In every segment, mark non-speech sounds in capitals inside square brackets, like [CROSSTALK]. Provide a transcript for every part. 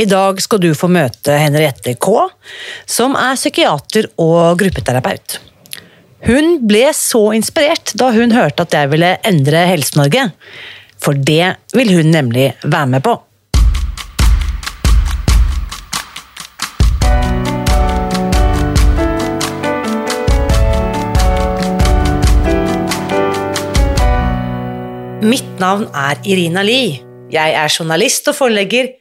I dag skal du få møte Henriette K, som er psykiater og gruppeterapeut. Hun ble så inspirert da hun hørte at jeg ville endre Helse-Norge. For det vil hun nemlig være med på. Mitt navn er Irina Lie. Jeg er journalist og forlegger,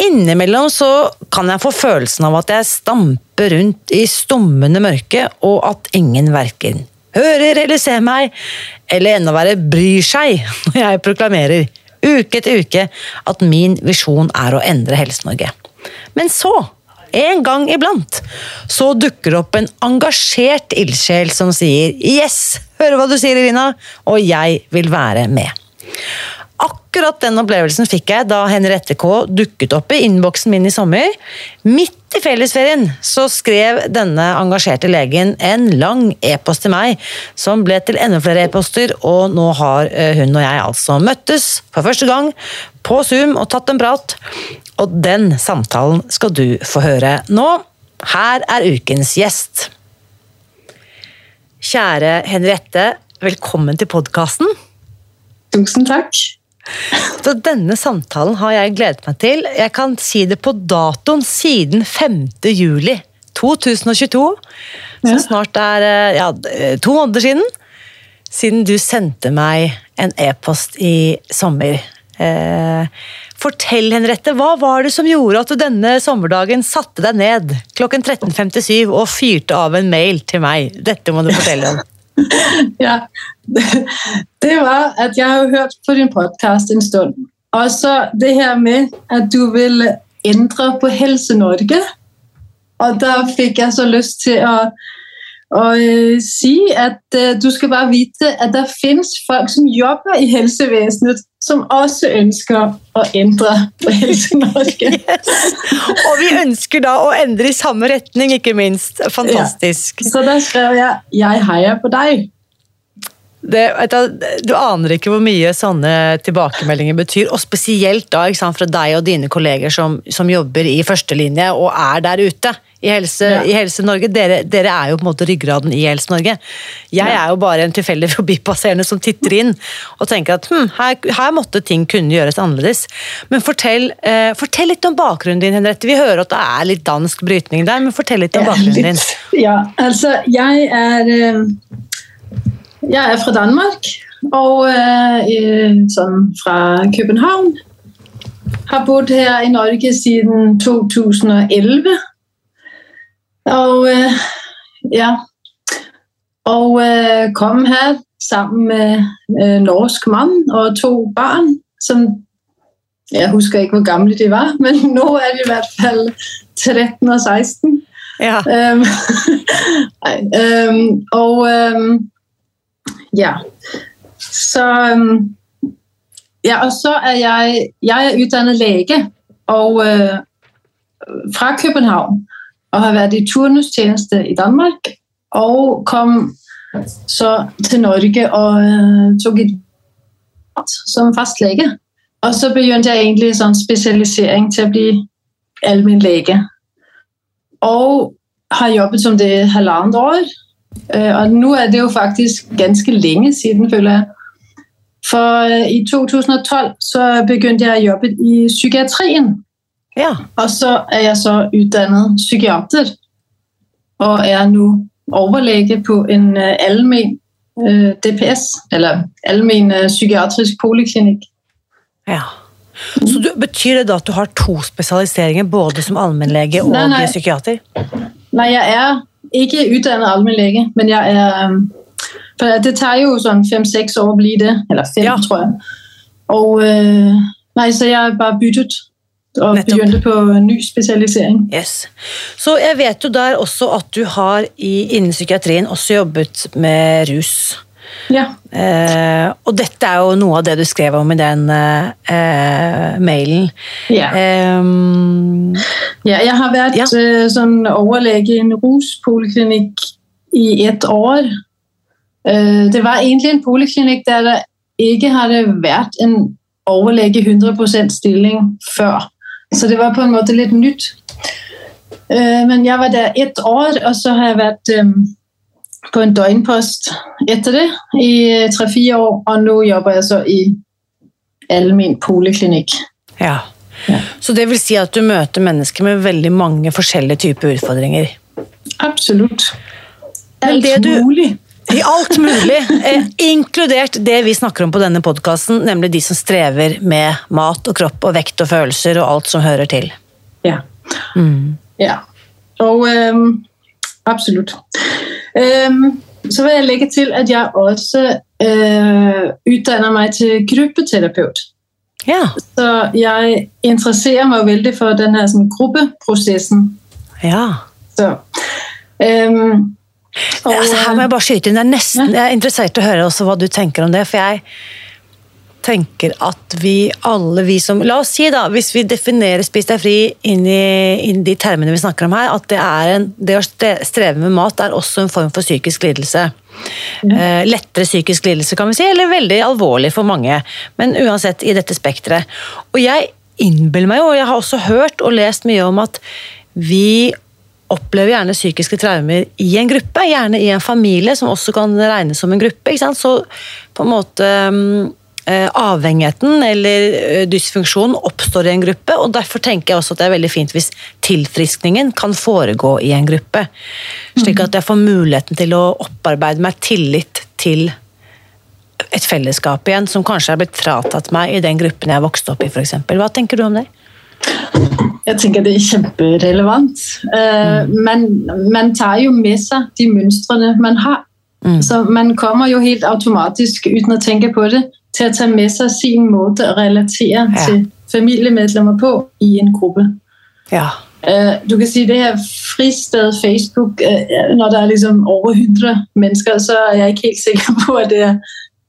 Innimellom så kan jeg få følelsen av at jeg stamper rundt i stummende mørke, og at ingen verken hører eller ser meg, eller enda verre bryr seg [LAUGHS] når jeg proklamerer uke etter uke at min visjon er å endre Helse-Norge. Men så en gang iblant så dukker det opp en engasjert ildsjel som sier 'yes, hører hva du sier, Irina', og jeg vil være med. Akkurat den opplevelsen fikk jeg da Henriette K dukket opp i innboksen min i sommer. Midt i fellesferien så skrev denne engasjerte legen en lang e-post til meg, som ble til enda flere e-poster, og nå har eh, hun og jeg altså møttes for første gang på Zoom og tatt en prat. Og den samtalen skal du få høre nå. Her er ukens gjest. Kjære Henriette, velkommen til podkasten. Tusen takk. Så denne samtalen har jeg gledet meg til. Jeg kan si det på datoen siden 5. juli 2022. Som snart er eh, ja, to måneder siden. Siden du sendte meg en e-post i sommer. Eh, fortell, Henriette, hva var det som gjorde at du denne sommerdagen satte deg ned klokken 13.57 og fyrte av en mail til meg? Dette må du fortelle om. [LAUGHS] ja, det var at jeg har hørt på din podkast en stund. Og så det her med at du vil endre på Helse-Norge. Og da fikk jeg så lyst til å, å uh, si at uh, du skal bare vite at det finnes folk som jobber i helsevesenet, som også ønsker å endre på [LAUGHS] Helse-Norge. yes. Og vi ønsker da å endre i samme retning, ikke minst. Fantastisk. Ja. Så da skrev jeg 'Jeg heier på deg'. Det, du aner ikke hvor mye sånne tilbakemeldinger betyr, og spesielt da sant, fra deg og dine kolleger som, som, jobber i førstelinje og er der ute i Helse, ja. i helse Norge. Dere, dere, er jo på en måte ryggraden i Helse Norge. Jeg ja. er jo bare en tilfeldig [LAUGHS] forbipasserende som titter inn og tenker at hm, her, her, måtte ting kunne gjøres annerledes. Men fortell, eh, fortell, litt om bakgrunnen din, Henriette. Vi hører at det er litt dansk brytning der, men fortell litt om bakgrunnen din. Ja, altså jeg er eh, jeg er fra Danmark og øh, sånn fra København. Har bodd her i Norge siden 2011. Og øh, ja Og øh, kom her sammen med øh, norsk mann og to barn. Som Jeg husker ikke hvor gamle de var, men [LAUGHS] nå er de i hvert fall 13 og 16. Ja. [LAUGHS] Um, um, og um, ja. Så øhm, Ja, og så er jeg Jeg er utdannet lege og øh, fra København. Og har vært i turnustjeneste i Danmark. Og kom så til Norge og øh, tok et som fastlege. Og så begynte jeg egentlig sånn spesialisering til å bli allmennlege. Og har jobbet som det halvannet år Øh, og nå er det jo faktisk ganske lenge siden, føler jeg. For øh, i 2012 så begynte jeg å jobbe i psykiatrien. Ja. Og så er jeg så utdannet psykiater. og er nå overlege på en uh, almen uh, DPS, eller almen uh, psykiatrisk poliklinikk. Ja. Så du, Betyr det da at du har to spesialiseringer, både som allmennlege og Nei, nei. psykiater? Nei, jeg er ikke utdannet allmennlege, men jeg er for Det tar jo sånn fem-seks år å bli det. Eller fem, Ja. tror jeg. Og øh, Nei, så jeg bare byttet og Nettopp. begynte på ny spesialisering. Yes. Så jeg vet jo der også at du har i, innen psykiatrien også jobbet med rus. Ja. Eh, og dette er jo noe av det du skrev om i den eh, eh, mailen. ja. Eh, ja jeg har vært Ja. sånn overlege i en ruspoliklinikk i ett år. Øh, det var egentlig en poliklinikk der det ikke hadde vært en overlege 100% stilling før. Så det var på en måte litt nytt. Øh, men jeg var der ett år, og så har jeg vært på en døgnpost etter det i tre-fire år. Og nå jobber jeg så i allmenn poliklinikk. ja. Ja. Så det vil si at du møter mennesker med veldig mange forskjellige typer utfordringer. Absolutt. Alt mulig. I alt mulig, eh, inkludert det vi snakker om på denne podkasten, nemlig de som strever med mat og kropp og vekt og følelser og alt som hører til. Ja. Mm. ja. Og øhm, absolutt. Um, så vil jeg legge til at jeg også øh, utdanner meg til gruppeterapeut. Ja. Så jeg interesserer meg veldig for den her sånn, gruppeprosessen. ja. Så, øhm, og, altså, her må jeg bare skyte inn. Jeg er nesten, jeg er interessert i å høre også hva du tenker om det. For jeg tenker at vi alle, vi som La oss si, da, hvis vi definerer Spis deg fri inn i, inn de termene vi snakker om her, at det, er en, det å streve med mat er også en form for psykisk lidelse. Eh, lettere psykisk lidelse, kan vi si, eller veldig alvorlig for mange. Men uansett i dette spekteret. Og jeg innbiller meg jo, og jeg har også hørt og lest mye om at vi opplever gjerne psykiske traumer i en gruppe, gjerne i en familie, som også kan regnes som en gruppe. Så på en måte mm, eh, avhengigheten eller eh, dysfunksjonen oppstår i en gruppe, og derfor tenker jeg også at det er veldig fint hvis tilfriskningen kan foregå i en gruppe. Slik at jeg får muligheten til å opparbeide meg tillit til et fellesskap igjen, som kanskje er blitt fratatt meg i den gruppen jeg vokste opp i, f.eks. Hva tenker du om det? Jeg tenker det er kjemperelevant. Uh, Men man tar jo med seg de mønstrene man har. Mm. Så man kommer jo helt automatisk, uten å tenke på det, til å ta med seg sin måte å relatere Ja. til familiemedlemmer på i en gruppe. Ja. Uh, du kan si det her fristed Facebook, uh, når det er liksom over 100 mennesker, så er jeg ikke helt sikker på at det er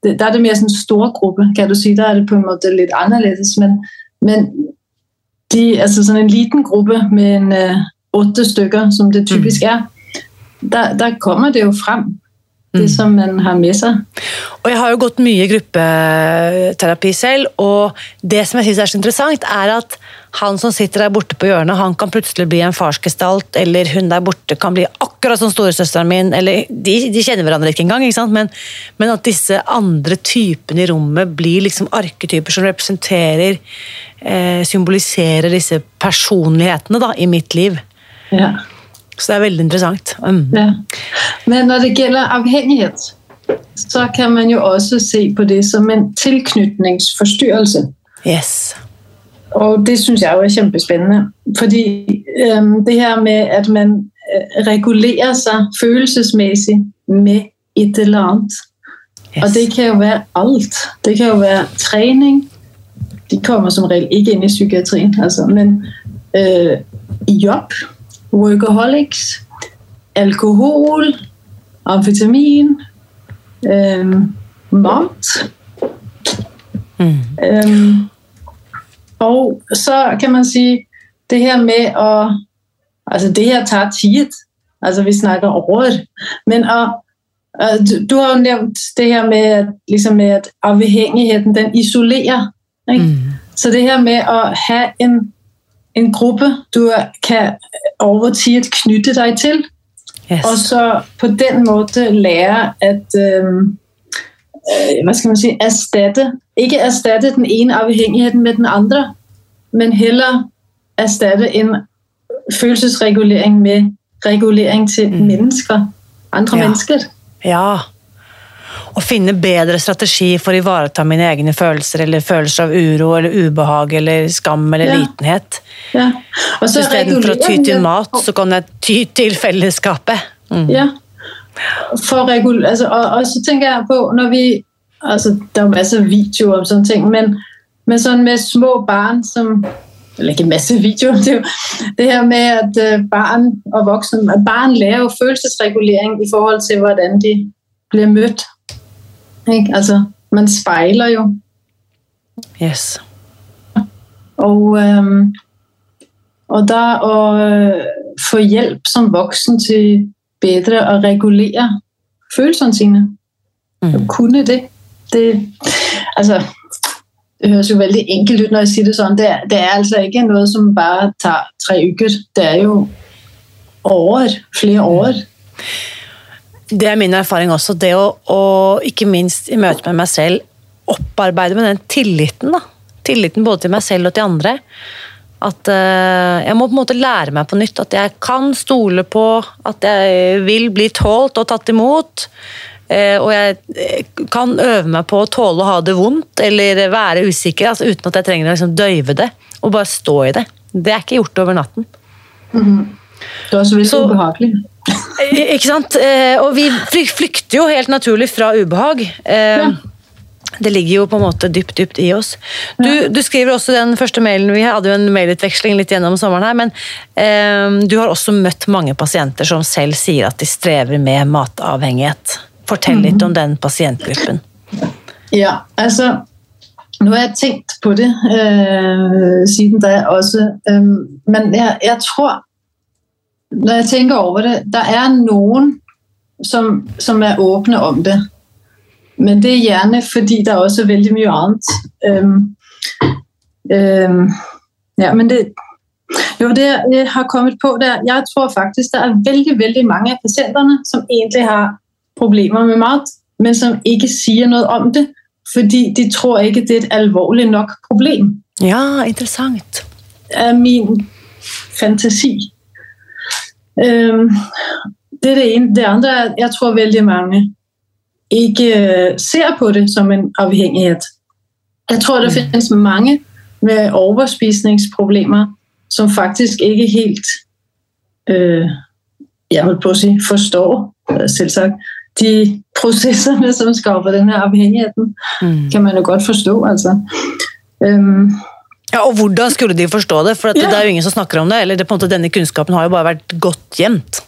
det, Der er det mer sånn stor gruppe, kan du si. Der er det på en måte litt annerledes. Men, men de, altså sånn en liten gruppe med en uh, åtte stykker, som det typisk er, der, der kommer det jo frem, det som man har med seg. Og jeg har jo gått mye gruppeterapi selv, og det som jeg synes er så interessant, er at han som sitter der borte på hjørnet, han kan plutselig bli en farsgestalt, eller hun der borte kan bli akkurat som storesøsteren min, eller de, de kjenner hverandre ikke engang, ikke sant? Men, men at disse andre typene i rommet blir liksom arketyper som representerer, eh, symboliserer disse personlighetene da, i mitt liv. Ja. Så det er veldig interessant. Mm. Ja. Men når det gjelder avhengighet, så kan man jo også se på det som en tilknytningsforstyrrelse. Yes. Og det syns jeg jo er kjempespennende. Fordi øhm, det her med at man øh, regulerer seg følelsesmessig med et eller annet. yes. Og det kan jo være alt. Det kan jo være trening. De kommer som regel ikke inn i psykiatrien, altså, men øh, jobb, workaholics, alkohol, amfetamin, øh, mat. Mm. Øhm, og så kan man si det her med å Altså, det her tar tid. Altså, vi snakker året. Men å øh, du, du har jo nevnt det her med, at- liksom med at avhengigheten den isolerer. Ikke? Mm. Så det her med å ha en, en gruppe du kan over tid knytte deg til, Yes. og så på den måte lære at øh, Hva skal man si erstatte Ikke erstatte den ene avhengigheten med den andre, men heller erstatte en følelsesregulering med regulering til Mm. mennesker. Andre Ja. mennesker. Ja. Å finne bedre strategi for å ivareta mine egne følelser, eller følelser av uro eller ubehag eller skam eller Ja. litenhet. Ja. Istedenfor å ty til mat, så kan jeg ty til fellesskapet. Mm. Ja. For regul altså, og, og så tænker jeg på, når vi altså, Der er jo masser af videoer om sånne ting, men, men sådan med små barn som Eller ikke masse videoer, det det her med at øh, barn og voksne at Barn lærer jo følelsesregulering i forhold til hvordan de blir møtt. Ikke? Altså, man spejler jo. Yes. Og, øhm, og der å øh, få hjelp som voksen til bedre å regulere følelsene sine. Mm. Å kunne det. det altså, det høres jo veldig enkelt ut når jeg sier det sånn. Det, det er altså ikke noe som bare tar tre uker. Det er jo år. Flere år. Det er min erfaring også. Det å, å ikke minst i møte med meg selv, opparbeide med den tilliten. da. Tilliten både til meg selv og til andre. At eh, jeg må på en måte lære meg på nytt at jeg kan stole på at jeg vil bli tålt og tatt imot. eh, og jeg eh, kan øve meg på å tåle å ha det vondt eller være usikker altså uten at jeg trenger å liksom døyve det. Og bare stå i det. Det er ikke gjort over natten. Det er også veldig Så- ubehagelig. Eh, Ikke sant? Og vi flykter jo helt naturlig fra ubehag. Eh, Ja. Det ligger jo på en måte dypt, dypt i oss. Du, du skriver også den første mailen Vi hadde jo en mailutveksling litt gjennom sommeren her, men eh, du har også møtt mange pasienter som selv sier at de strever med matavhengighet. Fortell litt om den pasientgruppen. Ja, altså Nå har jeg tenkt på det øh, siden da også. Øhm, men jeg, jeg tror, når jeg tenker over det, der er noen som, som er åpne om det. Men det er gjerne fordi der også er veldig mye annet. Um, um, ja, men det, jo, det jeg har kommet på, der. er, jeg tror faktisk, det er veldig, veldig mange av pasientene som egentlig har problemer med mat, men som ikke sier noe om det, fordi de tror ikke, det er et alvorlig nok problem Ja, interessant. er min fantasi. Um, det er det ene. Det andre er at jeg tror veldig mange ikke øh, ser på det som en avhengighet. Jeg tror det finnes mange med overspisningsproblemer som faktisk ikke helt øh, jeg vil på å si forstår, øh, selvsagt, de [LAUGHS] prosessene som skaper denne avhengigheten. Mm. Kan man jo godt forstå, altså. Um, Ja, og hvordan skulle de forstå det? For at Ja. det er jo ingen som snakker om det. eller det, på en måte, Denne kunnskapen har jo bare vært godt gjemt.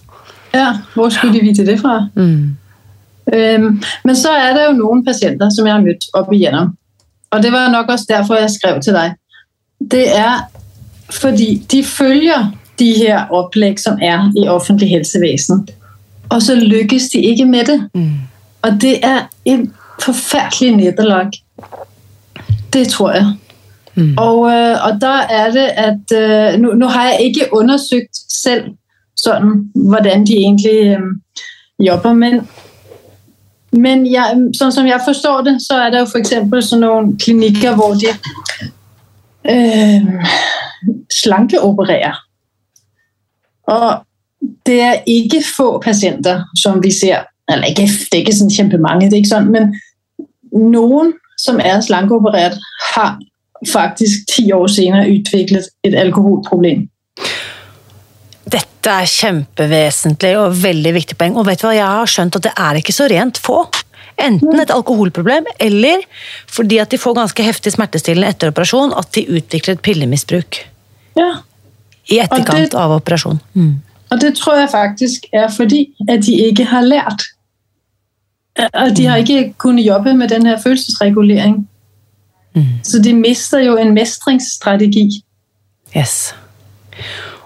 Ja, hvor skulle de vite det fra? Mm. Men så er det jo noen pasienter som jeg har møtt opp igjennom. Og det var nok også derfor jeg skrev til deg. Det er fordi de følger de her opplegg som er i offentlig helsevesen. Og så lykkes de ikke med det. Mm. Og det er et forferdelig nederlag. Det tror jeg. Mm. Og, øh, og da er det at øh, nå, nå har jeg ikke undersøkt selv sånn, hvordan de egentlig øh, jobber, men, men jeg, sånn som jeg forstår det, så er det jo f.eks. noen klinikker hvor de øh, slankeopererer. Og det er ikke få pasienter som vi ser eller ikke, Det er ikke sånn kjempemange, det er ikke sånn, men noen som er slankeoperert, har faktisk ti år senere utviklet et alkoholproblem. Dette er kjempevesentlig og veldig viktig poeng. Og vet du hva, jeg har skjønt at det er ikke så rent få. Enten et alkoholproblem, eller fordi at de får ganske heftig smertestillende etter operasjon, at de utvikler et pillemisbruk Ja, i etterkant det- av operasjon. Mm. Og det tror jeg faktisk er fordi at de ikke har lært. At de har ikke kunnet jobbe med den her følelsesregulering. Mm. Så de mister jo en mestringsstrategi. Yes.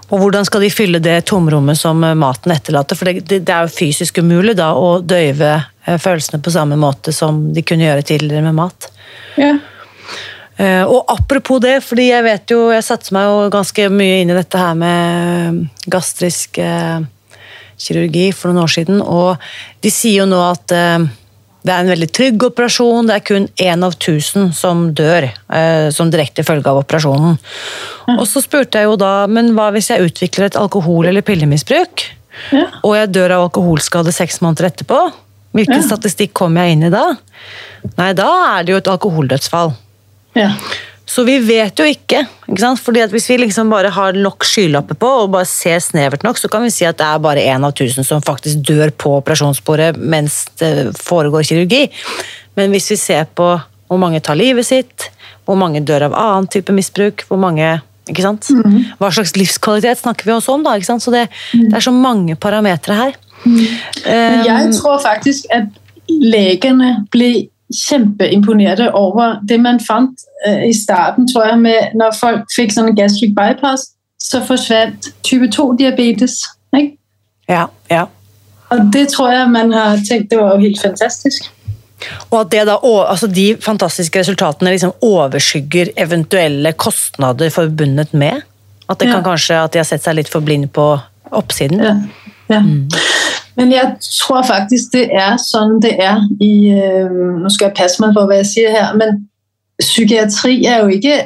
Og hvordan skal de fylle det tomrommet som eh, maten etterlater? For det, det, det er jo fysisk umulig da å døyve eh, følelsene på samme måte som de kunne gjøre tidligere med mat. Ja. Eh, Og apropos det, fordi jeg vet jo, jeg satte meg jo ganske mye inn i dette her med gastrisk kirurgi for noen år siden, og de sier jo nå at det er en veldig trygg operasjon, det er kun én av tusen som dør eh, som direkte følge av operasjonen. Og så spurte jeg jo da, men hva hvis jeg utvikler et alkohol- eller pillemisbruk? Ja. og jeg dør av alkoholskade seks måneder etterpå, hvilken Ja. statistikk kommer jeg inn i da? Nei, da er det jo et alkoholdødsfall. Ja. Så vi vet jo ikke. ikke sant? Fordi at Hvis vi liksom bare har nok skylapper på og bare ser snevert nok, så kan vi si at det er bare én av tusen som faktisk dør på operasjonsbordet mens det foregår kirurgi. Men hvis vi ser på hvor mange tar livet sitt, hvor mange dør av annen type misbruk, hvor mange ikke sant? Hva slags livskvalitet snakker vi også om? da? ikke sant? Så det, det er så mange parametere her. Men jeg tror faktisk at legene ble kjempeimponerte over det man fant øh, i starten, tror jeg, med når folk fikk sånn gastric bypass, så forsvant type 2-diabetes. Ikke? Ja, ja. Og det tror jeg man har tenkt det var jo helt fantastisk. Og at det da, altså de fantastiske resultatene liksom overskygger eventuelle kostnader forbundet med? At det Ja. kan kanskje at de har sett seg litt for blind på oppsiden? Ja. Ja. Men jeg tror faktisk det er sånn det er i øh, Nå skal jeg passe meg på hva jeg sier her, men psykiatri er jo ikke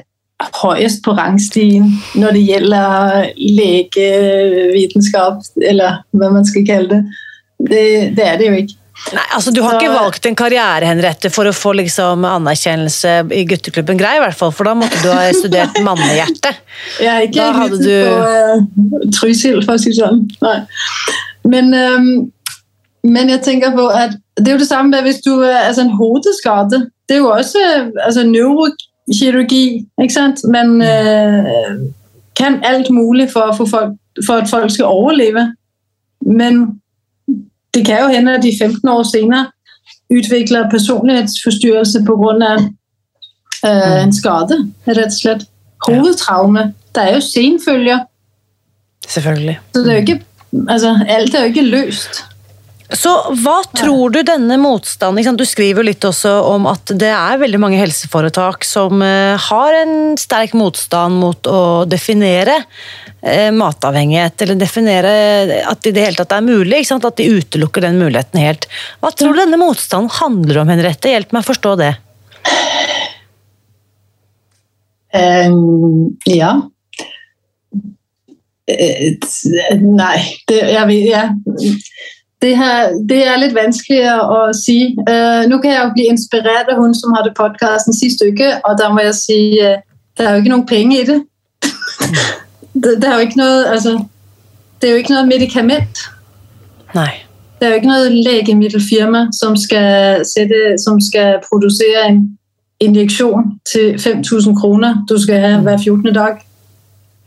høyest på rangstigen når det gjelder legevitenskap, eller hva man skal kalle det. Det, det er det jo ikke. Nei, altså Du har Så- ikke valgt en karriere Henriette, for å få liksom anerkjennelse i gutteklubben Grei, i hvert fall, for da måtte du ha studert mannehjerte. Jeg er ikke Da hadde du- på uh, Trysil, for å si det sånn. Nei. Men, um, men jeg tenker på at det er jo det samme med hvis du øh, altså en hodeskade. Det er jo også altså neurokirurgi, ikke sant? Men uh, kan alt mulig for, for, folk, for at folk skal overleve. Men det kan jo hende at de 15 år senere utvikler personlighetsforstyrrelse av øh, en skade, rett og slett. Hovedtraume. Det er jo senfølger. Selvfølgelig. Så det er jo ikke, altså, alt er jo ikke løst. Så hva tror du denne motstanden? Du skriver jo litt også om at det er veldig mange helseforetak som eh, har en sterk motstand mot å definere eh, matavhengighet, eller definere at det i det hele tatt er mulig. At de utelukker den muligheten helt. Hva tror du denne motstanden handler om, Henriette? Hjelp meg å forstå det. Um, ja. Øh, nei, det, jeg ja. Det, her, det er litt vanskeligere å si. Uh, nå kan jeg jo bli inspirert av hun som hadde podkasten sist uke, og da må jeg si uh, det er jo ikke noen penger i det. [LAUGHS] det, det er jo ikke noe altså, Det er jo ikke noe medikament. Nei. Det er jo ikke noe legemiddelfirma som skal, sette, som skal produsere en injeksjon til 5000 kroner du skal ha hver 14. dag,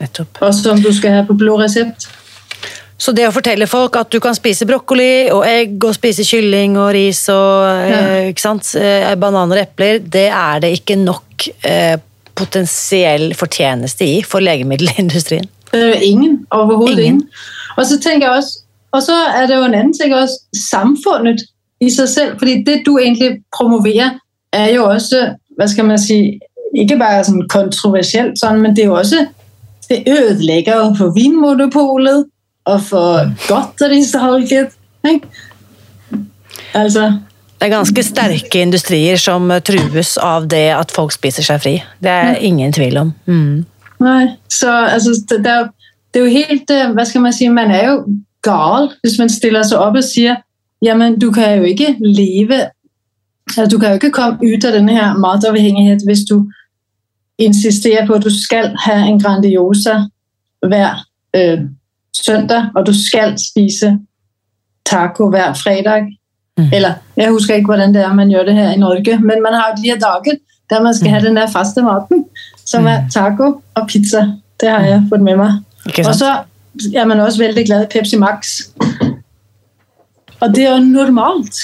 Nettopp. og som du skal ha på blå resept. Så det å fortelle folk at du kan spise brokkoli og egg og spise kylling og ris og ja. ikke sant? Eh, bananer og epler, det er det ikke nok eh, potensiell fortjeneste i for legemiddelindustrien. Ingen. Overhodet Ingen. ingen. Og så tenker jeg også, og så er det jo en annen ting også, samfunnet i seg selv. fordi det du egentlig promoverer, er jo også hva skal man si, ikke bare sånn kontroversielt, sånn, men det er jo også det ødelegger jo for Vinmonopolet og for godterisalget. ikke? Altså, Det er ganske sterke industrier som eh, trues av det at folk spiser seg fri. Det er ingen tvil om. Mm. Nei, så altså, det, det, er, jo- det er jo helt øh, Hva skal man si? Man er jo gal hvis man stiller seg opp og sier jamen, du kan jo ikke leve altså, Du kan jo ikke komme ut av denne her matavhengighet hvis du insisterer på at du skal ha en Grandiosa hver øh, søndag, og du skal spise taco hver fredag. Mm. Eller jeg husker ikke hvordan det er man gjør det her i Norge, men man har jo de her dager der man skal ha den der faste maten, som er taco og pizza. Det har jeg fått med meg. Og så er man også veldig glad i Pepsi Max. Og det er jo normalt.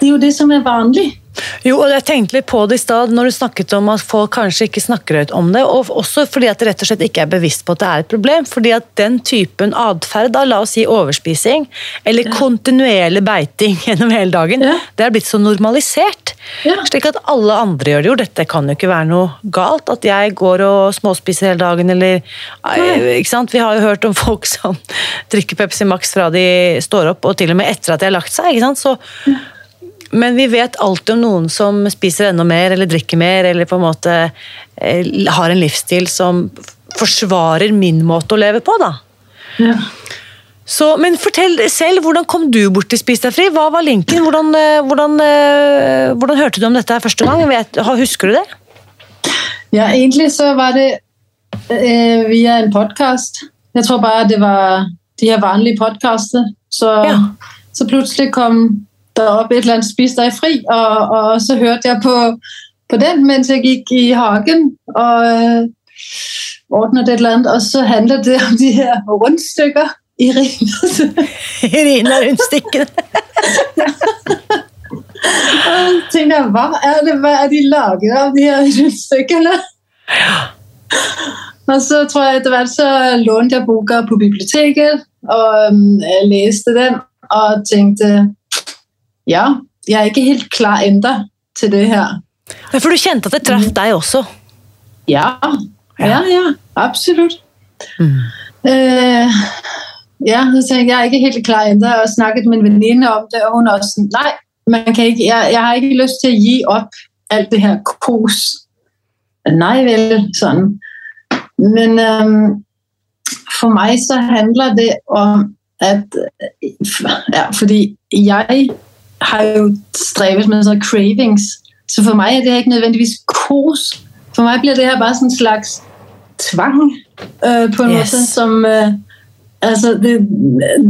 Det er jo det som er vanlig. Jo, og jeg tenkte litt på det i stad når du snakket om at folk kanskje ikke snakker høyt om det, og også fordi at de rett og slett ikke er bevisst på at det er et problem. fordi at den typen atferd, la oss si overspising, eller kontinuerlig beiting [LAUGHS] gjennom hele dagen, Ja. det er blitt så normalisert. Ja. Slik at alle andre gjør det jo. Dette kan jo ikke være noe galt. At jeg går og småspiser hele dagen, eller Nei. ikke sant? Vi har jo hørt om folk som [LAUGHS] drikker Pepsi Max fra de står opp, og til og med etter at de har lagt seg. ikke sant? Så men vi vet alltid om noen som spiser enda mer eller drikker mer, eller på en måte eh, har en livsstil som forsvarer min måte å leve på. da. Ja. Så, men fortell selv, hvordan kom du bort til Spis deg fri? Hva var linken? Hvordan, eh, hvordan, eh, hvordan hørte du om dette første gang? Vet, husker du det? Ja, egentlig så var det øh, via en podcast. Jeg tror bare, det var de her vanlige podkastene. Så, Ja. så plutselig kom der oppe et eller andet spis dig fri, og, og så hørte jeg på, på den, mens jeg gik i hagen og øh, ordnede et eller andet. Og så handler det om de her rundstykker i Rinas. Irina ja Og så tænkte jeg, hvad er det? Hvad er de laget av de her rundstykkerne? [LAUGHS] Og så tror jeg, etter hvert så lånte jeg boka på biblioteket, og øhm, jeg læste den, og tænkte, ja, jeg er ikke helt klar enda til det her. Ja, For du kjente at det traff deg også? Ja, ja, ja, Absolutt. Mm. Uh, ja, så jeg, jeg er ikke helt klar enda, og snakket med en venninne om det, og hun også sånn Nei, man kan ikke, jeg, jeg har ikke lyst til å gi opp alt det her kos. Nei vel, sånn. Men um, for meg så handler det om, at ja, fordi jeg har jo strevet med sådan cravings, så for meg er det ikke nødvendigvis kos. For meg blir det her bare en slags tvang øh, på en Yes. måte som øh, altså det,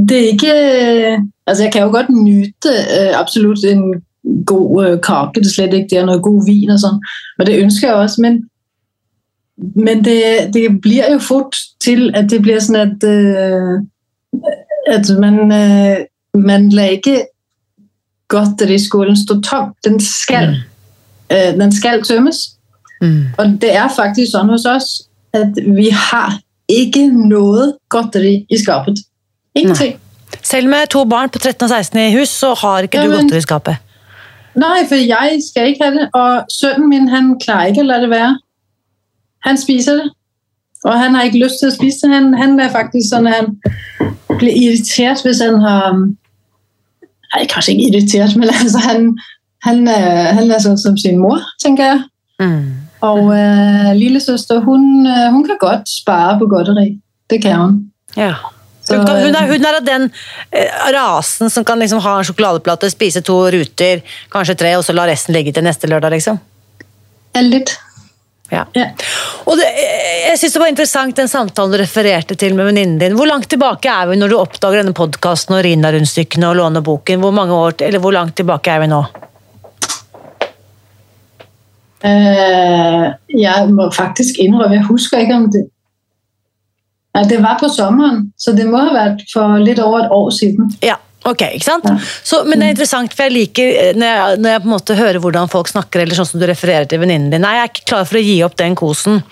det er ikke øh, altså jeg kan jo godt nyte øh, absolut en god øh, kake, det er slett ikke det er noe god vin og sånn, og det ønsker jeg også, men men det, det blir jo fort til, at det blir sånn at, øh, at man, man lader ikke godteriskålen stå tom. Den skal, mm. øh, den skal tømmes. Mm. Og det er faktisk sånn hos oss at vi har ikke noe godteri i skapet. Ingenting. Selv med to barn på 13 og 16 i hus, så har ikke du Ja, men- godteri i skapet. Nei, for jeg skal ikke ha det, og sønnen min, han klarer ikke å la det være. Han spiser det, og han har ikke lyst til å spise det. Han, han er faktisk sånn at han blir irritert hvis han har... Nej, kanskje ikke irriteret, men altså han, han, er, han er sånn som sin mor, tenker jeg. Mm. Og øh, lillesøster hun, øh, hun kan godt spare på godteri. Det kan hun. Ja. Så, Hun, kan, hun, er, hun er av den eh, rasen som kan liksom ha en sjokoladeplate, spise to ruter, kanskje tre, og så la resten ligge til neste lørdag, liksom. Ja, lidt. Ja. Og det, jeg synes det var interessant den samtalen du refererte til med venninnen din. Hvor langt tilbake er vi når du oppdager denne podkasten og Rina-rundstykkene og låner boken? Hvor mange år, eller hvor langt tilbake er vi nå? Øh, jeg må faktisk innrømme jeg husker ikke om det. Nei, det var på sommeren, så det må ha vært for litt over et år siden. Ja, ok, ikke sant? Så, men det er interessant, for jeg liker eh, når jeg, når jeg på en måte hører hvordan folk snakker, eller sånn som du refererer til venninnen din. Nei, jeg er ikke klar for å gi opp den kosen.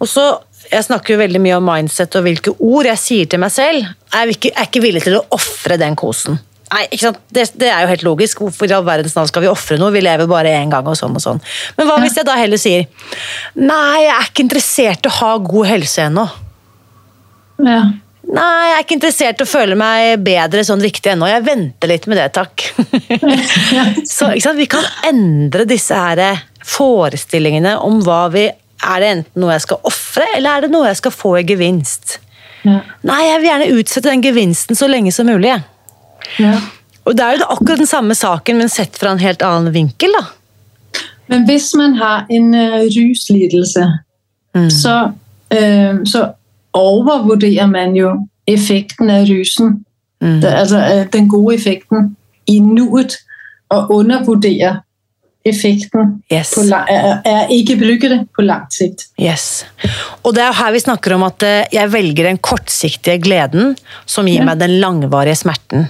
Og så, Jeg snakker jo veldig mye om mindset og hvilke ord jeg sier til meg selv. Jeg er ikke, er ikke villig til å ofre den kosen. Nei, ikke sant? Det, det er jo helt logisk. Hvorfor i all verdens navn skal vi ofre noe? Vi lever bare én gang, og sånn og sånn. Men hva hvis jeg da heller sier Nei, jeg er ikke interessert i å ha god helse ennå. Ja. Nei, jeg er ikke interessert i å føle meg bedre sånn riktig ennå. Jeg venter litt med det, takk. [LAUGHS] Så ikke sant? Vi kan endre disse her forestillingene om hva vi Er det enten noe jeg skal ofre, eller er det noe jeg skal få i gevinst? Ja. Nei, jeg vil gjerne utsette den gevinsten så lenge som mulig. Ja. Og det er jo akkurat den samme saken, men sett fra en helt annen vinkel, da. Men hvis man har en uh, ruslidelse, Mm. så, uh, så overvurderer man jo effekten av rusen. Mm. Altså øh, den gode effekten i nuet, og undervurderer effekten Yes. på lang, er, er ikke lykkede på lang sikt. Yes. Og det er her vi snakker om at eh, jeg velger den kortsiktige gleden som gir Ja. meg den langvarige smerten.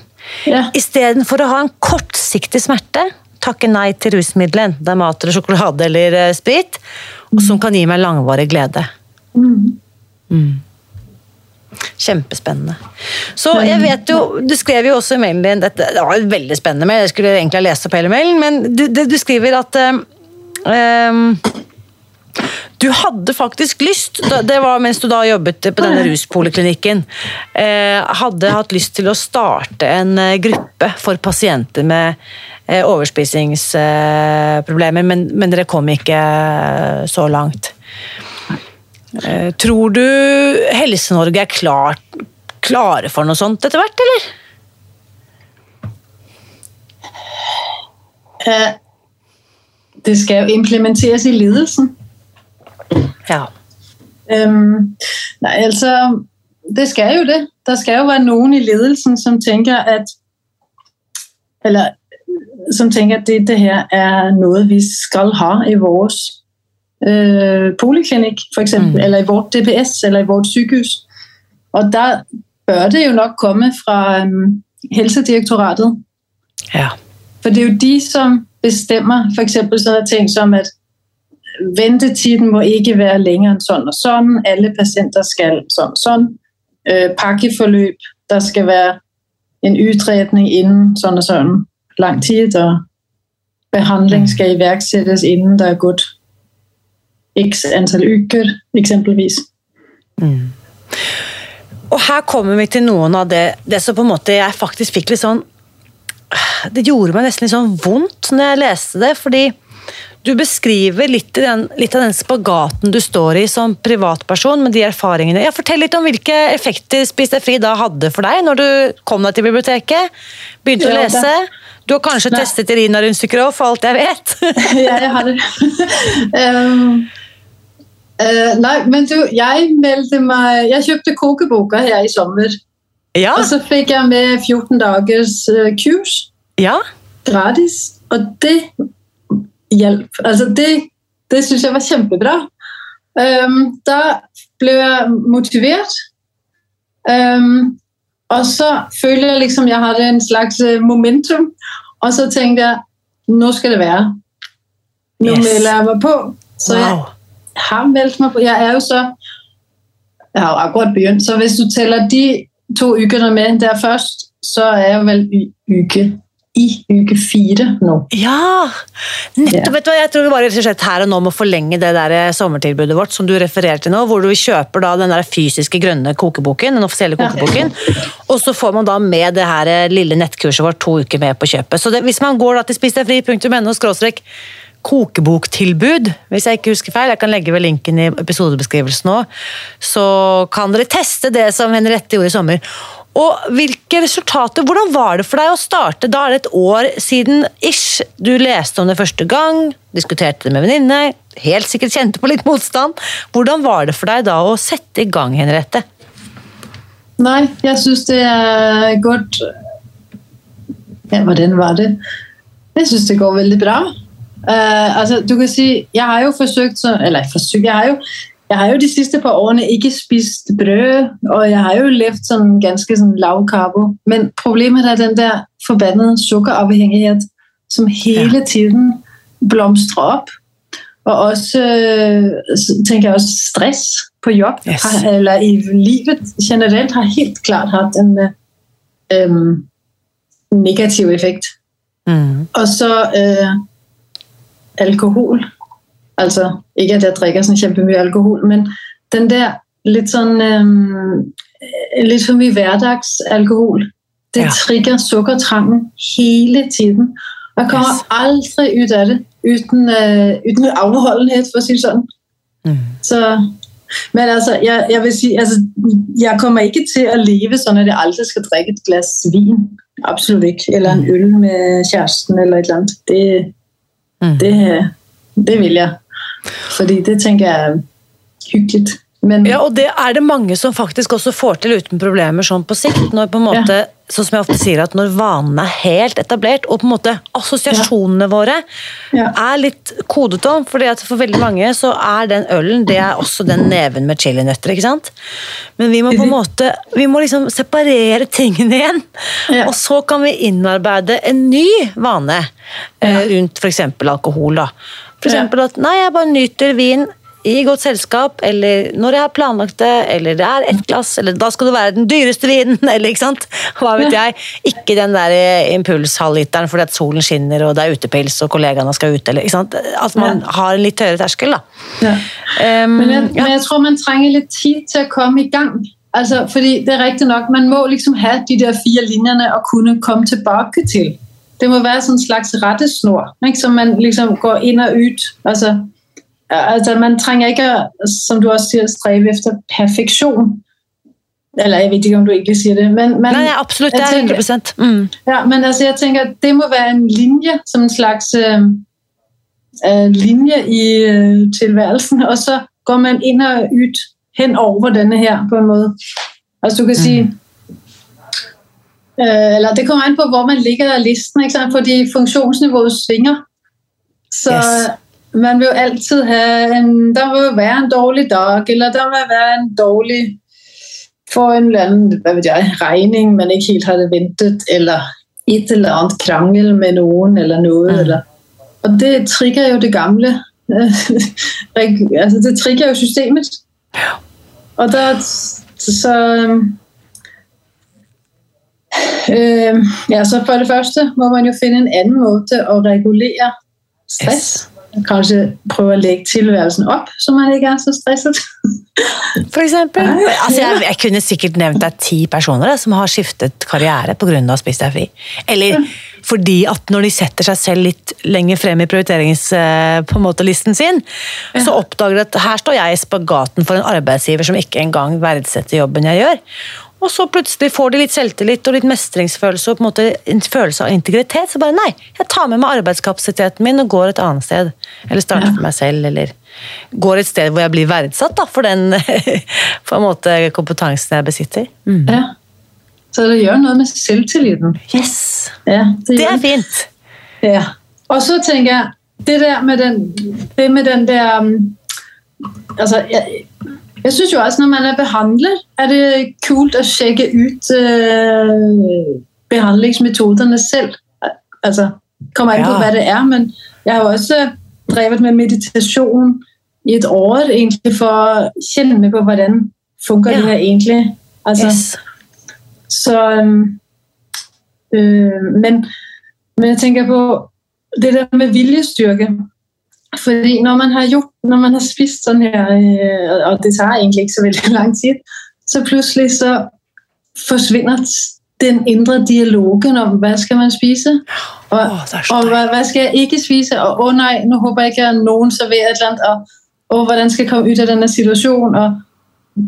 Ja. Istedenfor å ha en kortsiktig smerte, takke nei til rusmiddelet, enten det er mat eller sjokolade eller eh, sprit, mm. som kan gi meg langvarig glede. Mm. Mm. Kjempespennende. Så jeg vet jo, Du skrev jo også i mailen din dette, Det var veldig spennende mail, jeg skulle egentlig ha lest opp hele mailen, men du, du skriver at ehm, du hadde faktisk lyst, det var mens du da jobbet på denne ruspoliklinikken, eh, hadde hatt lyst til å starte en eh, gruppe for pasienter med overspisingsproblemer, men, men dere kom ikke så langt. Eh, Tror du Helse-Norge er klar, klare for noe sånt etter hvert, eller? Eh, det skal jo implementeres i ledelsen. Ja. Um, nei, altså Det skal jo det. Der skal jo være noen i ledelsen som tenker at Eller som tenker at dette her er noe vi skal ha i vår øh, poliklinikk, f.eks. Mm. Eller i vårt DPS, eller i vårt sykehus. Og da bør det jo nok komme fra um, Helsedirektoratet. Ja. For det er jo de som bestemmer f.eks. sånne ting som at ventetiden må ikke være lenger enn sånn og sånn. Alle pasienter skal sånn og sånn. Øh, pakkeforløp. Der skal være en utredning innen sånn og sånn lang tid. Og behandling skal iverksettes innen det er gått x antall uker, eksempelvis. Mm. Og her kommer vi til noen av det, det som på en måte jeg faktisk fikk litt sånn Det gjorde meg nesten litt sånn vondt når jeg leste det, fordi du beskriver litt, den, litt, av den spagaten du står i som privatperson med de erfaringene. Ja, fortell litt om hvilke effekter Spis deg fri da hadde for deg når du kom deg til biblioteket, begynte ja, å lese. Du har kanskje Nei. testet Irina Rundstykker òg, for alt jeg vet? [LAUGHS] ja, jeg har det. um, [LAUGHS] uh, nei, men du, jeg meldte meg Jeg kjøpte kokeboka her i sommer. Ja. Og så fikk jeg med 14 dagers uh, kurs. Ja. Gratis. Og det hjelp. Altså det det syns jeg var kjempebra. Um, da ble jeg motivert. Um, og så føler jeg liksom jeg hadde en slags øh, momentum. Og så tenkte jeg nå skal det være. Nå yes. melder jeg meg på. Så wow. jeg har meldt meg på. Jeg er jo så Jeg har akkurat begynt, så hvis du teller de to ukene med der først, så er jeg vel uke i uke fire nå. Ja! Nettopp! vet du hva, Jeg tror vi bare rett her og nå må forlenge det der eh, sommertilbudet vårt som du refererer til nå, hvor du kjøper da den der fysiske grønne kokeboken, den offisielle kokeboken, og så får man da med det her eh, lille nettkurset vårt to uker med på kjøpet. Så det, hvis man går da til spisdegfri.no skråstrek kokeboktilbud, hvis jeg ikke husker feil, jeg kan legge ved linken i episodebeskrivelsen nå, så kan dere teste det som Henriette gjorde i sommer. Og hvilke resultater, Hvordan var det for deg å starte? Da er det et år siden ish. Du leste om det første gang, diskuterte det med venninne, helt sikkert kjente på litt motstand. Hvordan var det for deg da å sette i gang, Henriette? Nei, jeg syns det er godt Ja, hvordan var det? Jeg syns det går veldig bra. Uh, altså, du kan si, Jeg har jo forsøkt Eller forsøkt, jeg har jo jeg har jo de siste par årene ikke spist brød, og jeg har jo levd sånn ganske sånn lav karbo. Men problemet er den der forbannede sukkeravhengighet som hele tiden blomstrer opp. Og også tenker jeg også stress på jobb, yes. eller i livet generelt, har helt klart hatt en um, negativ effekt. Mm. Og så uh, alkohol Altså, ikke at jeg drikker sånn kjempemye alkohol, men den der litt sånn um, Litt for mye hverdagsalkohol. Det ja. trigger sukkertrangen hele tiden. Jeg kommer yes. aldri ut av det uten, uh, uten avholdenhet, for å si det sånn. Mm. Så, men altså, jeg, jeg, vil si altså, jeg kommer ikke til å leve sånn at jeg aldri skal drikke et glass vin. Absolutt ikke. Eller en mm. øl med kjæresten eller et eller annet. Det, mm. det, det vil jeg. Fordi det tenker jeg er hyggelig. Men, ja, og det er det mange som faktisk også får til uten problemer sånn på sikt. når på en måte, ja. sånn som jeg ofte sier at Når vanene er helt etablert, og på en måte assosiasjonene ja. våre ja. er litt kodet om. fordi at For veldig mange så er den ølen det er også den neven med chilinøtter. ikke sant? Men vi må på en mhm. måte, vi må liksom separere tingene igjen. Og så kan vi innarbeide en ny vane eh, rundt f.eks. alkohol. da. Eksempel at nei, jeg bare nyter vin i godt selskap, eller når jeg har planlagt det, eller det er ett glass, eller da skal det være den dyreste vinen, [LAUGHS] eller ikke sant. Hva vet jeg. Ikke den der impulshalvliteren fordi at solen skinner og det er utepils og kollegaene skal ut, eller ikke sant. At man ja. har en litt høyere terskel, da. Ja. Um, men, jeg, men, jeg, tror man trenger litt tid til å komme i gang. Altså, fordi det er riktig nok, Man må liksom ha de der fire linjene å kunne komme tilbake til. Det må være en slags rettesnor, ikke? så man liksom går inn og ut. Altså, altså, man trenger ikke, som du også sier, streve efter perfektion. Eller jeg vet ikke om du egentlig sier det, men, men Nei, absolutt. Det er 100 mm. Ja, men altså, jeg tenker at det må være en linje, som en slags øh, linje i øh, tilværelsen, og så går man inn og ut hen over denne her, på en måte. Altså du kan si mm. uh, Eller det kommer an på hvor man ligger av listen, ikke sant? fordi funksjonsnivået svinger. Så yes. Man vil jo alltid ha en Der jo være en dårlig dag, eller der må være en dårlig få en eller annen hvad vet jeg, regning man ikke helt hadde ventet, eller et eller annet krangel med noen, eller noe. Mm. Eller. Og det trigger jo det gamle. [LAUGHS] altså, det trigger jo systemet. Og der så øh, ja, så for det første må man jo finne en annen måte å regulere stress. Yes kanskje prøve å legge tilværelsen opp, så man ikke er så stresset. For eksempel? Altså, jeg, jeg, kunne sikkert nevnt deg ti personer da, som har skiftet karriere pga. å spise deg fri. Eller fordi at når de setter seg selv litt lenger frem i prioriteringslisten eh, sin, så oppdager de at her står jeg i spagaten for en arbeidsgiver som ikke engang verdsetter jobben jeg gjør. Og så plutselig får de litt selvtillit og litt mestringsfølelse og på en måte en følelse av integritet. Så bare nei, jeg tar med meg arbeidskapasiteten min og går et annet sted. Eller starter for meg selv, eller går et sted hvor jeg blir verdsatt da, for den [LAUGHS] måte kompetansen jeg besitter. Mm. Ja. Så det gjør noe med selvtilliten. Yes! Ja, det, det er fint. Ja. Og så tenker jeg det der med den, det med den der um, Altså, jeg, jeg synes jo også, når man er behandler, er det kult å sjekke ut øh, behandlingsmetoderne selv. Altså, kommer an på ja. hva det er, men jeg har også drevet med meditasjon i et år egentlig for å kjenne med på hvordan funker ja. det her egentlig. Altså, yes. Så øh, men, men jeg tenker på det der med viljestyrke fordi når man har gjort, når man har spist sånn her, øh, og det tar egentlig ikke så veldig lang tid, så plutselig så forsvinner den indre dialogen om hva skal man spise, og, og hva, hva, skal jeg ikke spise, og å oh, nei, nå håper jeg ikke at noen serverer et eller annet, og, og hvordan skal jeg komme ut av denne situasjonen. og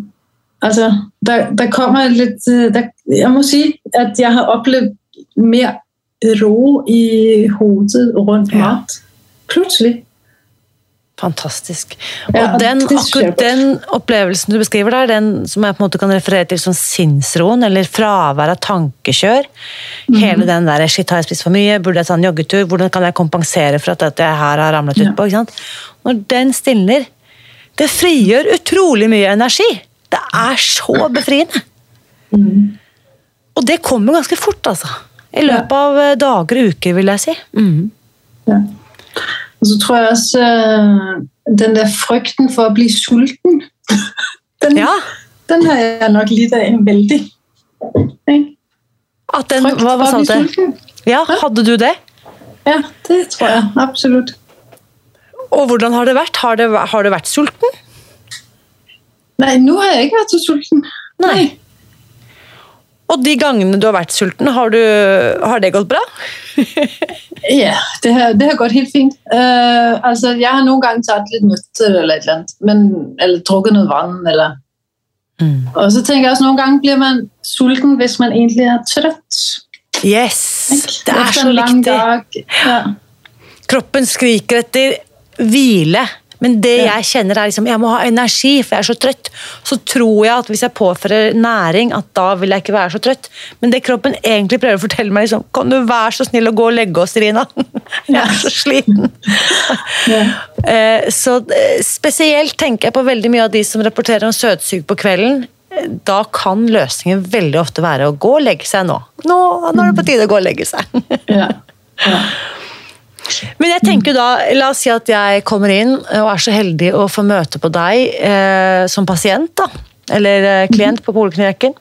altså, der, der kommer litt øh, der, Jeg må si at jeg har opplevd mer ro i hodet rundt mat. Plutselig. Fantastisk. Og ja, den, akkurat den opplevelsen du beskriver der, den som jeg på en måte kan referere til som sinnsroen, eller fravær av tankekjør. Mm. Hele den der 'shit, har jeg spist for mye', burde jeg ta en joggetur', hvordan kan jeg kompensere for at jeg her har ramlet ja. utpå? Når den stilner, det frigjør utrolig mye energi. Det er så [CLEARS THROAT] befriende. Mm. Og det kommer ganske fort, altså. I løpet av dager og uker, vil jeg si. Mm. Ja. Og så tror jeg også øh, den der frykten for å bli sulten den, ja. den har jeg nok litt av veldig. At den, Frykt hva, hva sa du? Ja, hadde du det? Ja, det tror jeg absolutt. Og hvordan har det vært? Har, det, har du vært sulten? Nei, nå har jeg ikke vært så sulten. Nei. Og de gangene du har vært sulten, har, du, har det gått bra? Ja, det har, det har, gått helt fint. Uh, altså, jeg har noen ganger tatt litt nøtter eller et eller annet, men, eller drukket noe vann. Eller. Mm. Og så tenker jeg også noen ganger blir man sulten hvis man egentlig er trøtt. Yes, det er så viktig. Ja. Kroppen skriker etter hvile. Men det jeg kjenner er liksom, jeg må ha energi, for jeg er så trøtt. Så tror jeg at hvis jeg påfører næring, at da vil jeg ikke være så trøtt. Men det kroppen egentlig prøver å fortelle meg, liksom, kan du være så snill å gå og legge oss, Rina? [LAUGHS] Jeg er så sliten. [LAUGHS] Eh, så eh, spesielt tenker jeg på veldig mye av de som rapporterer om søtsug på kvelden. Da kan løsningen veldig ofte være å gå og legge seg nå. Nå, nå er det på tide å gå og legge seg. Ja. Ja. [LAUGHS] Men jeg tenker da, la oss si at jeg kommer inn og er så heldig å få møte på deg eh, som pasient, da. Eller eh, klient på poliklinikken.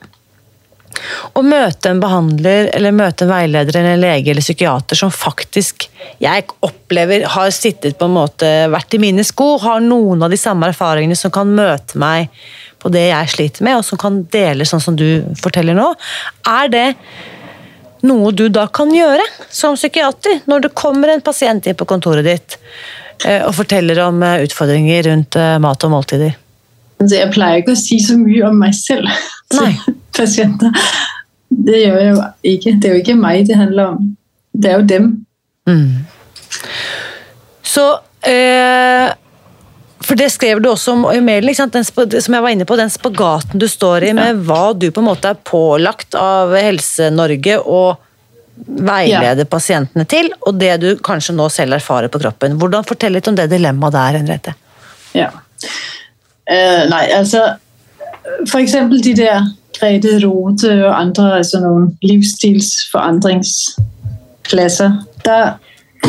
Og møte en behandler eller møte en veileder eller en lege eller psykiater som faktisk jeg opplever har sittet på en måte, vært i mine sko, har noen av de samme erfaringene som kan møte meg på det jeg sliter med, og som kan dele sånn som du forteller nå. Er det noe du da kan gjøre som psykiater når det kommer en pasient inn på kontoret ditt eh, og forteller om eh, utfordringer rundt eh, mat og måltider? Altså, jeg pleier ikke å si så mye om meg selv. til [LAUGHS] Nei. pasienter. Det gjør jeg jo ikke. Det er jo ikke meg det handler om. Det er jo dem. Så eh, For det skrev du også om i mailen, som jeg var inne på, den spagaten du står i med hva du på en måte er pålagt av Helse-Norge å veilede pasientene til, og det du kanskje nå selv erfarer på kroppen. Hvordan Fortell litt om det dilemmaet der, Henriette. Ja. Uh, nei, altså eksempel de der Grete Rode og andre altså noen livsstilsforandringsklasser, der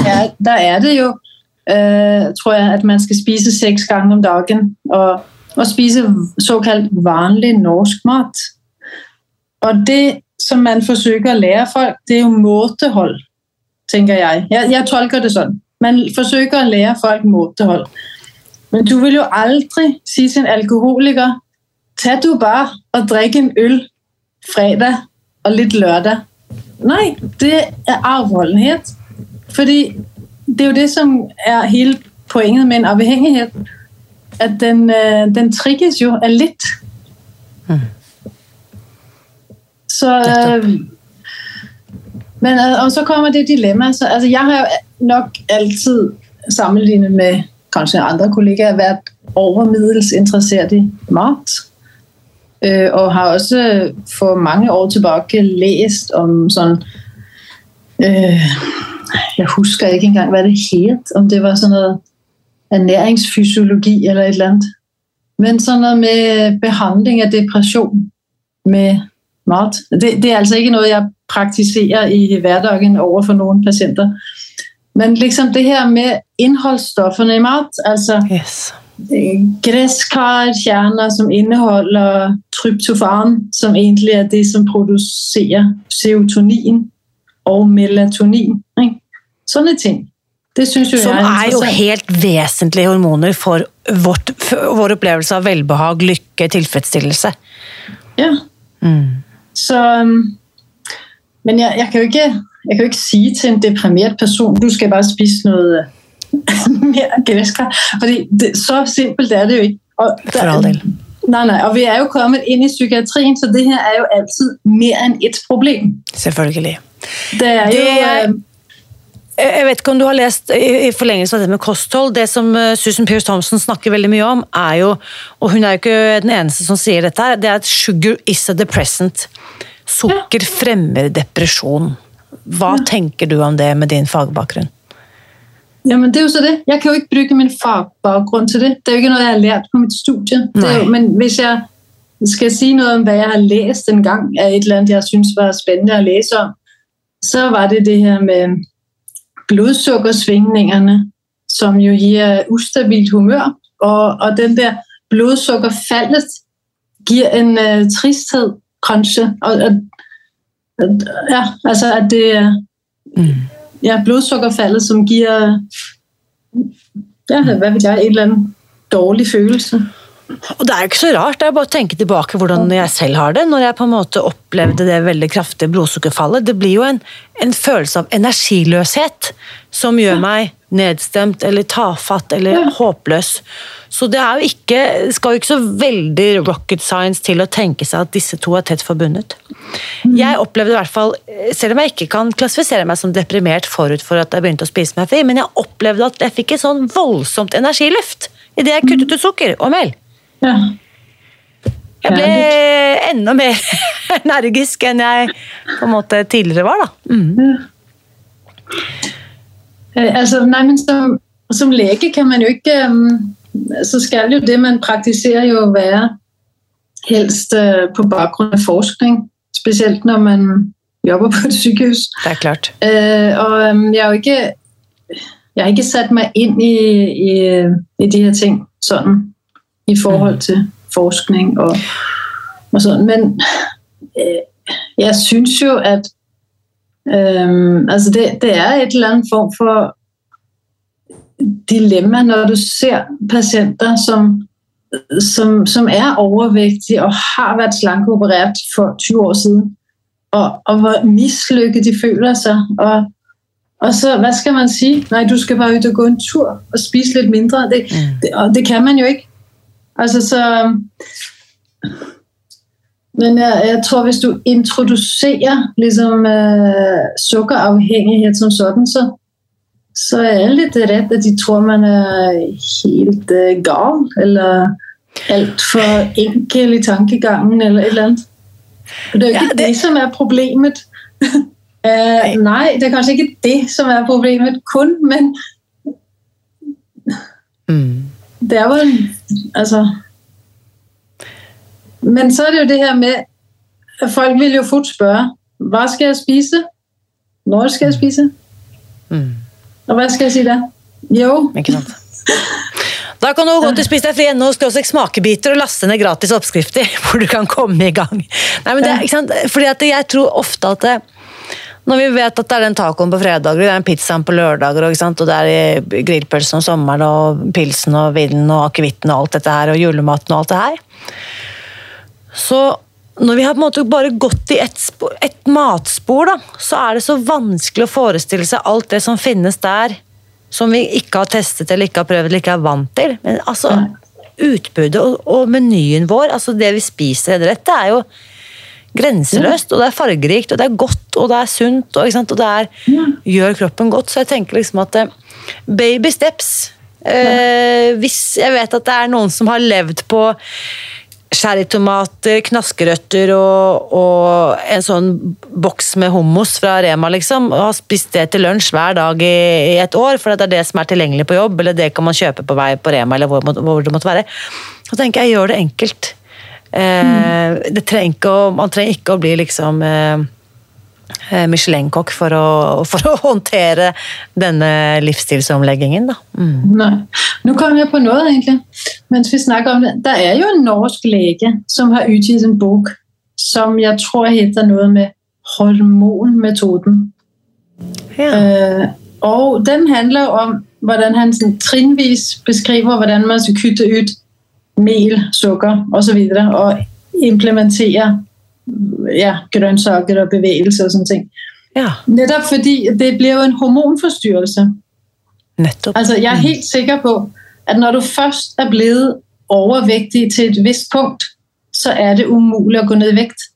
er, der er det jo, tror jeg, at man skal spise seks gange om dagen, og, og spise såkalt vanlig norsk mat. Og det, som man forsøker å lære folk, det er jo måtehold, tænker jeg. Jeg, jeg tolker det sånn. Man forsøker å lære folk måtehold. Men du vil jo aldri si til en alkoholiker, Ta du bare og drikk en øl fredag og litt lørdag. Nei, det er avholdenhet. Fordi det er jo det, som er hele pointet med en avhengighet. At den, øh, den trigges jo av litt. Mm. Så, øh, men, øh, og så kommer det dilemma. Så, altså, jeg har jo nok alltid sammenlignet med kanskje andre kollegaer vært overmiddels interessert i mat. Og har også for mange år tilbake lest om sånn øh, Jeg husker ikke engang hva det het. Om det var sånn noe ernæringsfysiologi eller et eller annet. Men sånn noe med behandling av depresjon med mat. Det, det er altså ikke noe jeg praktiserer i hverdagen overfor noen pasienter. Men liksom det her med innholdsstoffene i mat, altså Yes. græskarkjerner som inneholder tryptofan, som egentlig er det som produserer serotonin og melatonin. Sånne ting. Det syns jo Som jeg er er jo helt vesentlige hormoner for, vårt, for vår opplevelse av velbehag, lykke, tilfredsstillelse. Ja. Så, um, men jeg, jeg, kan jo ikke, jeg kan jo ikke sige til en deprimert person, du skal bare spise noe mer gresskar. Så simpelt er det jo ikke. Og For all del. Nei, nei, og vi er jo kommet inn i psykiatrien, så det her er jo alltid mer enn et problem. Selvfølgelig. Det er Det jo... er- øh, Jeg vet ikke om du har lest i forlengelse av det med kosthold. Det som eh, Susan Pearce Thompson snakker veldig mye om, er jo, og hun er jo ikke den eneste som sier dette, her, det er at sugar is a depressant. Sukker fremmer depresjon. Hva tenker du om det med din fagbakgrunn? Jamen, det er jo så det. Jeg kan jo ikke bruke min fagbakgrunn til det. Det er jo ikke noe jeg har lært på mitt studie. Det jo, men hvis jeg skal si noe om, hva jeg har lest en gang av et eller annet jeg synes var spennende å lese om, så var det det her med blodsukkersvingningerne, som jo gir ustabilt humør, og, og den der blodsukkerfaldet gir en uh, tristhed, kanskje. Og, og, ja, altså at det er ja, blodsukkerfaldet, som gir ja, hva vet jeg, en eller annen dårlig følelse. Og det er jo ikke så rart, det er bare å tenke tilbake hvordan jeg selv har det, når jeg på en måte opplevde det veldig kraftige blodsukkerfallet. Det blir jo en, en følelse av energiløshet som gjør meg nedstemt eller tafatt eller Ja. håpløs. Så det er jo ikke, skal jo ikke så veldig rocket science til å tenke seg at disse to er tett forbundet. Jeg opplevde i hvert fall, selv om jeg ikke kan klassifisere meg som deprimert forut for at jeg begynte å spise meg fri, men jeg opplevde at jeg fikk et sånn voldsomt energiløft idet jeg kuttet ut sukker og mel. Ja. Jeg ble enda mer [LAUGHS] energisk enn jeg på en måte tidligere var. da. Mm. Øh, Altså, nei, men som, som lege kan man jo ikke, um, så skal jo det, man praktiserer jo være helst uh, på bakgrunn av forskning, Spesielt når man jobber [LAUGHS] på et sykehus. Det er klart. Øh, og um, jeg har jo ikke, jeg har ikke satt meg inn i, i, i de her ting sådan, i forhold til forskning og, og sånn. Men øh, jeg synes jo, at øh, altså det, det er et eller annet form for dilemma, når du ser patienter, som, som, som er overvektige og har vært slankeoperert for 20 år siden, og, og hvor mislykket de føler seg. Og, og så, hva skal man si? Nei, du skal bare ut og gå en tur og spise litt mindre. Det, det, og det kan man jo ikke. Altså, så... Men jeg, jeg tror hvis du introduserer liksom, uh, sukkeravhengighet som sådan, så, så er jeg litt redd at de tror man er helt uh, gal. Eller altfor enkel i tankegangen, eller et eller annet. Det er jo ikke ja, det... det som er problemet. [LAUGHS] uh, nei, det er kanskje ikke det som er problemet kun, men mm. Det er jo Altså men så er det jo det her med at folk vil jo fort spørre hva skal jeg spise? Når skal jeg spise? Mm. Og hva skal jeg si da? Jo. Ikke sant. Da kan du gå til Spis deg fri.no og smakebiter og laste ned gratis oppskrifter, [LAUGHS] hvor du kan komme i gang. Nei, men det? Fordi at Jeg tror ofte at det, når vi vet at det er den tacoen på fredager, det er den pizzaen på lørdager, og, og det er grillpølsen om sommeren, og pilsen og vinen og akevitten og alt dette her, og julematen og alt det her så når vi har på en måte bare gått i et, et, matspor, da, så er det så vanskelig å forestille seg alt det som finnes der, som vi ikke har testet eller ikke har prøvd eller ikke er vant til. Men altså, utbudet og, og menyen vår, altså det vi spiser det er jo grenseløst, og det er fargerikt, og det er godt, og det er sunt, og, og det er, gjør kroppen godt. Så jeg tenker liksom at eh, baby steps eh, Hvis jeg vet at det er noen som har levd på Sherrytomater, knaskerøtter og, og, en sånn boks med hummus fra Rema, liksom. Og har spist det til lunsj hver dag i, i, et år, for det er det som er tilgjengelig på jobb, eller det kan man kjøpe på vei på Rema, eller hvor, hvor det måtte være. Så tenker jeg, gjør det enkelt. Eh, det trenger ikke å, man trenger ikke å bli liksom eh, Eh, Michelin-kokk for, for, å håndtere denne livsstilsomleggingen. Da. Mm. Nei. Nå kom jeg på noe, egentlig, mens vi snakker om det. Det er jo en norsk lege som har utgitt en bok som jeg tror heter noe med hormonmetoden. Ja. Eh, og den handler om hvordan han sånn, trinnvis beskriver hvordan man skal kutte ut mel, sukker osv. Og, og implementere ja, grønnsaker og bevegelse og sånne ting. Ja. Nettopp fordi det blir jo en hormonforstyrrelse. Nettopp. Altså, jeg er helt sikker på at når du først er blitt overvektig til et visst punkt, så er det umulig å gå ned i vekt.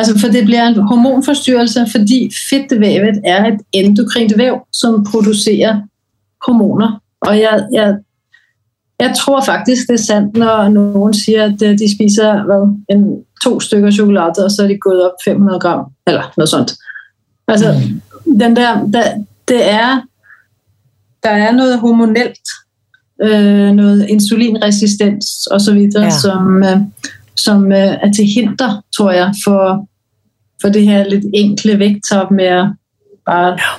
Altså, for det blir en hormonforstyrrelse fordi fettvevet er et endokrint vev som produserer hormoner. Og jeg, jeg, jeg tror faktisk det er sant når noen sier at de spiser vel, en to stykker sjokolade, og så er de gået opp 500 gram, eller noe sånt. Altså, mm. den der, det, det er Der er noe hormonelt, øh, noe insulinresistens osv. Ja. som, øh, som øh, er til hinder, tror jeg, for, for det her litt enkle vekttap med bare ja.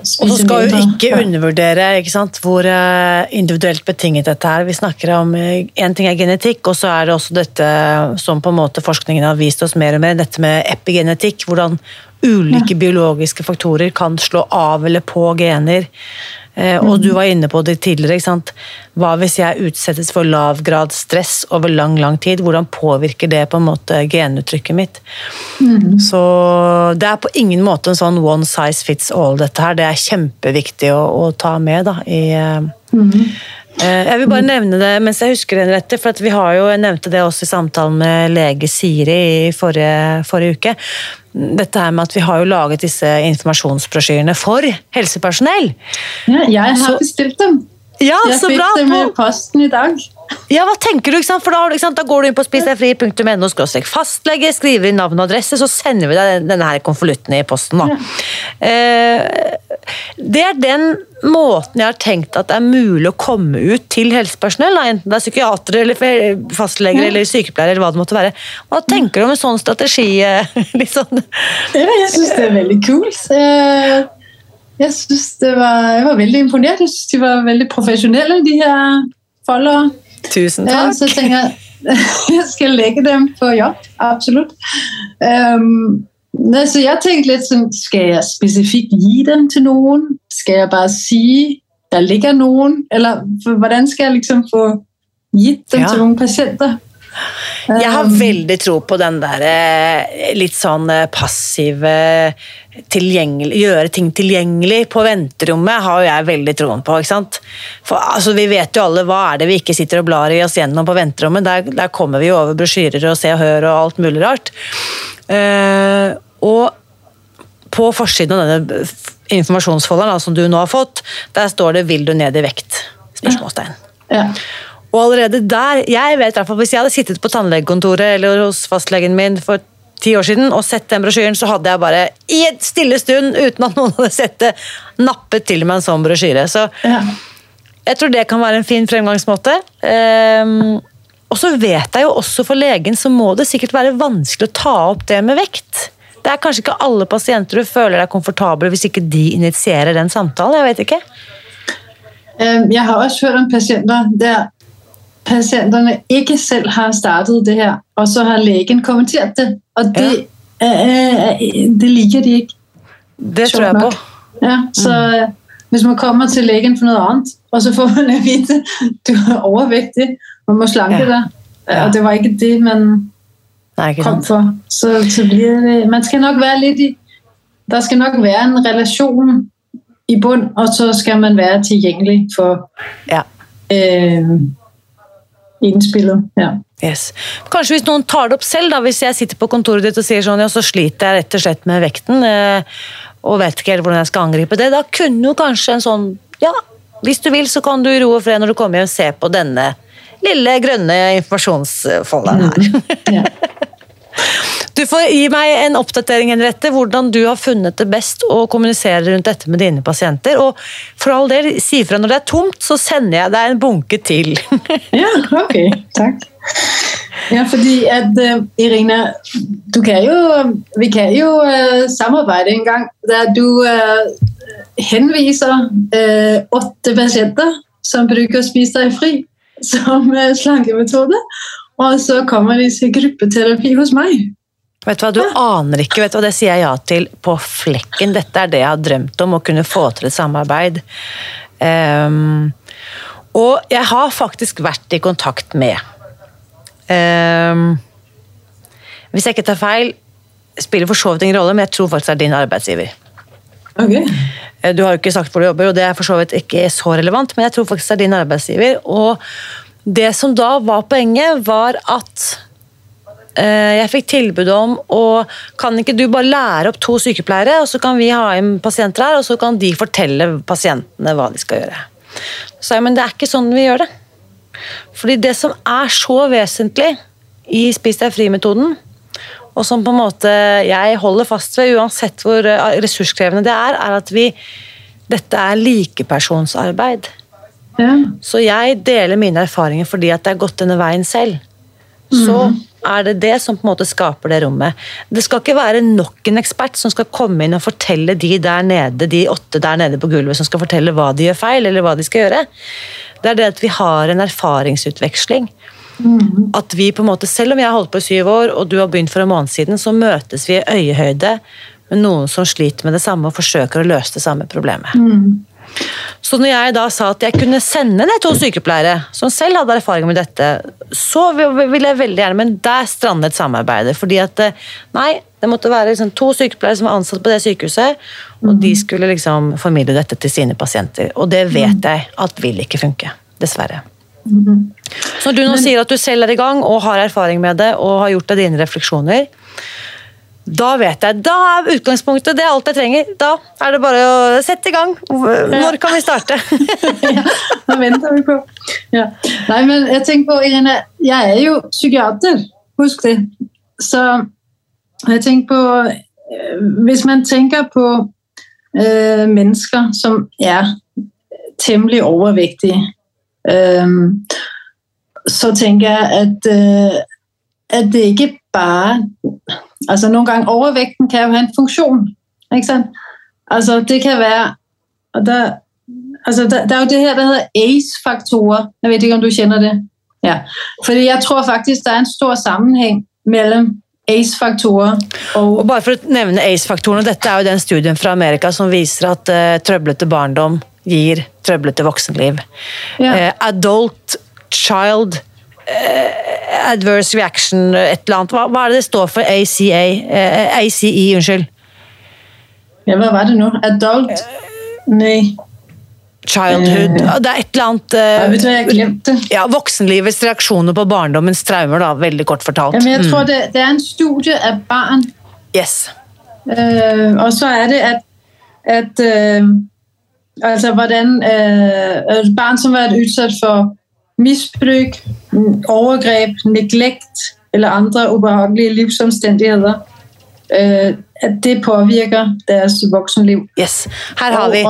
Og så skal vi ikke undervurdere ikke sant, hvor eh, individuelt betinget dette er. Vi snakker om Én eh, ting er genetikk, og så er det også dette som på en måte forskningen har vist oss mer og mer, dette med epigenetikk. Hvordan ulike biologiske faktorer kan slå av eller på gener. Eh, og du var inne på det tidligere. ikke sant? Hva hvis jeg utsettes for lav grad stress over lang lang tid? Hvordan påvirker det på en måte genuttrykket mitt? Mm. Så det er på ingen måte en sånn one size fits all, dette her. Det er kjempeviktig å, å ta med da, i mm. Jeg vil bare nevne det mens jeg husker det, for vi har jo, nevnte det også i samtalen med lege Siri i forrige, forrige uke dette her med at vi har jo laget disse informasjonsbrosjyrene for helsepersonell. Ja, jeg har bestilt dem. Ja, jeg fikk bra. dem i posten i dag. Ja, hva tenker du? For da, da, går du inn på spisdegfri.no fastlege, skriver inn navn og adresse, så sender vi deg denne her konvolutten i posten. Ja. Eh, det er den måten jeg har tenkt at det er mulig å komme ut til helsepersonell, enten det er psykiatere eller fastleger eller sykepleiere eller hva det måtte være. Hva tenker du om en sånn strategi? [LAUGHS] Litt sånn? Ja, jeg syns det er veldig kult. Eh, jeg var, jeg var veldig imponert. Jeg syns de var veldig profesjonelle, de her foldere. Tusen takk. Så jeg tenker [LAUGHS] jeg skal legge dem på jobb. Absolutt. Um, så jeg tenkte litt sånn Skal jeg spesifikt gi dem til noen? Skal jeg bare si der ligger noen? Eller hvordan skal jeg liksom få gitt dem ja. til noen pasienter? Jeg har veldig tro på den der eh, litt sånn eh, passive Gjøre ting tilgjengelig på venterommet har jo jeg veldig troen på. ikke sant? For altså, Vi vet jo alle hva er det vi ikke sitter og blar i oss gjennom på venterommet. Der, der kommer vi jo over brosjyrer og Se og Hør og alt mulig rart. Uh, og på forsiden av denne informasjonsfolderen da, som du nå har fått, der står det 'Vil du ned i vekt?' spørsmålstegn. Ja. Og allerede der, jeg vet hvert Hvis jeg hadde sittet på tannlegekontoret eller hos fastlegen min for ti år siden og sett den brosjyren, så hadde jeg bare i et stille stund, uten at noen [LAUGHS] hadde sett det, nappet til meg en sånn brosjyre. Så Ja. jeg tror det kan være en fin fremgangsmåte. Um, og så vet jeg jo også for legen så må det sikkert være vanskelig å ta opp det med vekt. Det er kanskje ikke alle pasienter du føler deg komfortabel hvis ikke de initierer den samtalen. jeg vet ikke. Jeg har også hørt om pasienter der pasienterne ikke selv har startet det her, og så har legen kommentert det. Og det, øh, det liker de ikke. Det tror jeg på. Ja, så mm. hvis man kommer til legen for noe annet, og så får man vite [LAUGHS] du er overvektig man må slanke Ja. deg, Ja. og det var ikke det man Nei, ikke kom for, så, så blir det Man skal nok være litt i Der skal nok være en relasjon i bunn, og så skal man være tilgjengelig for Ja. øh, innspillet. Ja. Yes. Kanskje hvis noen tar det opp selv, da, hvis jeg sitter på kontoret ditt og sier sånn, ja, så sliter jeg rett og slett med vekten, eh, og vet ikke helt hvordan jeg skal angripe det, da kunne jo kanskje en sånn, ja, hvis du vil så kan du i ro og fred når du kommer hjem se på denne lille grønne informasjonsfolderen her. Ja. [LAUGHS] Du får gi meg en oppdatering, Henriette, hvordan du har funnet det best å kommunisere rundt dette med dine pasienter, og for all del, si fra når det er tomt, så sender jeg deg en bunke til. [LAUGHS] ja, ok. Takk. Ja, fordi at øh, Irina, du kan jo, vi kan jo øh, samarbeide en gang, der du øh, henviser åtte pasienter, som bruker å spise deg fri som uh, slankemetode, og så kommer man til gruppeterapi hos meg. Vet du hva, Du aner ikke, vet du hva, det sier jeg ja til på flekken. Dette er det jeg har drømt om, å kunne få til et samarbeid. Um, og jeg har faktisk vært i kontakt med um, Hvis jeg ikke tar feil, spiller for så vidt ingen rolle, men jeg tror faktisk det er din arbeidsgiver. Ok. Eh, Du har jo ikke sagt hvor du jobber, og det er for så vidt ikke så relevant, men jeg tror faktisk det er din arbeidsgiver. Og det som da var poenget, var at eh, jeg fikk tilbud om å Kan ikke du bare lære opp to sykepleiere, og så kan vi ha inn pasienter her, og så kan de fortelle pasientene hva de skal gjøre. Så jeg, men det er ikke sånn vi gjør det. Fordi det som er så vesentlig i Spis deg fri-metoden, og som på en måte jeg holder fast ved, uansett hvor eh, ressurskrevende det er, er at vi Dette er likepersonsarbeid. Ja. Så jeg deler mine erfaringer fordi at jeg har gått denne veien selv. Så er det det som på en måte skaper det rommet. Det skal ikke være nok en ekspert som skal komme inn og fortelle de der nede, de åtte der nede på gulvet som skal fortelle hva de gjør feil, eller hva de skal gjøre. Det er det at vi har en erfaringsutveksling. At vi på en måte, Selv om jeg har holdt på i syv år, og du har begynt for en måned siden, så møtes vi i øyehøyde med noen som sliter med det samme og forsøker å løse det samme problemet. Så når jeg da sa at jeg kunne sende ned to sykepleiere som selv hadde erfaring med dette, så ville jeg veldig gjerne, men der strandet samarbeidet. Fordi at eh, nei, det måtte være liksom to sykepleiere som var ansatt på det sykehuset, og de skulle liksom formidle dette til sine pasienter. Og det vet jeg at vil ikke funke. Dessverre. Så når du nå sier at du selv er i gang og har erfaring med det og har gjort deg dine refleksjoner, da vet jeg, da er utgangspunktet det er alt jeg trenger. Da er det bare å sette i gang. Når kan vi starte? [LAUGHS] ja, nå venter vi på. Ja. Nei, men jeg tenker på, Irene, jeg er jo psykiater, husk det. Så jeg tenker på øh, Hvis man tenker på øh, mennesker som er temmelig overvektige, øh, så tenker jeg at, øh, at det ikke bare Altså Noen ganger overvekten kan jo ha en funksjon. ikke sant? Altså Det kan være og der, altså der, der er jo det her, der hedder ACE-faktorer. Jeg vet ikke, om du kjenner det? Ja. Fordi jeg tror faktisk, det er en stor sammenheng mellom ACE-faktorer og... Og bare for å nevne ACE-faktorene, Dette er jo den studien fra Amerika som viser at uh, trøblete barndom gir trøblete voksenliv. Ja. Uh, adult child adverse reaction et eller annet. Hva, hva er det det står for ACA? Eh, ACE, unnskyld. Ja, hva var det nå? Adult? Nei. Childhood. Eh. Det er et eller annet eh, Jeg vet hva, jeg glemte. ja, Voksenlivets reaksjoner på barndommens traumer, da, veldig kort fortalt. Jamen, jeg tror, det, det er en studie av barn, Yes. Uh, og så er det at, at uh, altså hvordan uh, barn som har vært utsatt for misbruk, overgrep, neglekt eller andre ubehagelige livsomstendigheter, øh, at det påvirker deres voksenliv. yes. Her har vi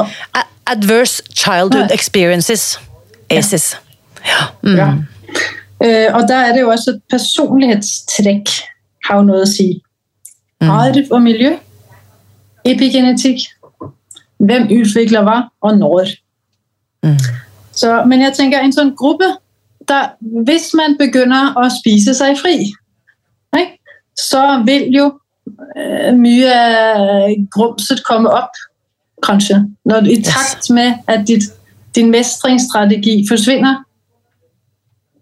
Adverse Childhood Experiences. ACES. Ja. Øh, og der er det jo også at personlighetstrekk har jo noe å si. Arv og miljø, epigenetikk, hvem utvikler hva og når. Så, men jeg tenker en sånn gruppe der hvis man begynner å spise seg fri, ikke, så vil jo øh, mye av grumset komme opp, kanskje. Når, I takt med at ditt, din mestringsstrategi forsvinner,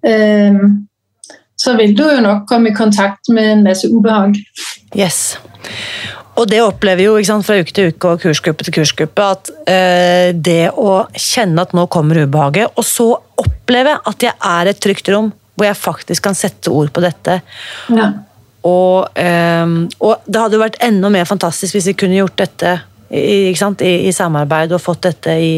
Um, så vil du jo nok komme i kontakt med en masse ubehag. Yes. Og det opplever jo sant, fra uke til uke og kursgruppe til kursgruppe at eh, det å kjenne at nå kommer ubehaget, og så oppleve at jeg er et trygt rom hvor jeg faktisk kan sette ord på dette. Ja. Og, eh, og det hadde jo vært enda mer fantastisk hvis vi kunne gjort dette i, sant, i, i samarbeid og fått dette i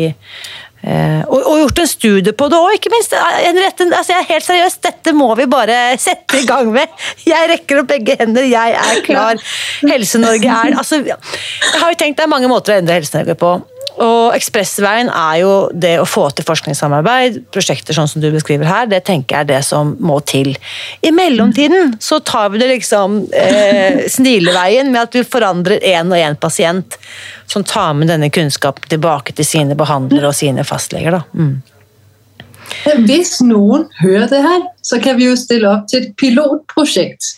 eh, og, og gjort en studie på det òg, ikke minst. Rett, altså jeg er helt seriøs, dette må vi bare sette i gang med. Jeg rekker opp begge hender, jeg er klar. Helse-Norge er altså, Jeg har jo tenkt det er mange måter å endre Helse-Norge på. Og Ekspressveien er jo det å få til forskningssamarbeid, prosjekter sånn som du beskriver her, det tenker jeg er det som må til. I mellomtiden så tar vi det liksom eh, snileveien med at vi forandrer én og én pasient som tar med denne kunnskapen tilbake til sine behandlere og sine fastleger. Da. Mm. Hvis noen hører det her, så kan vi jo stille opp til et pilotprosjekt.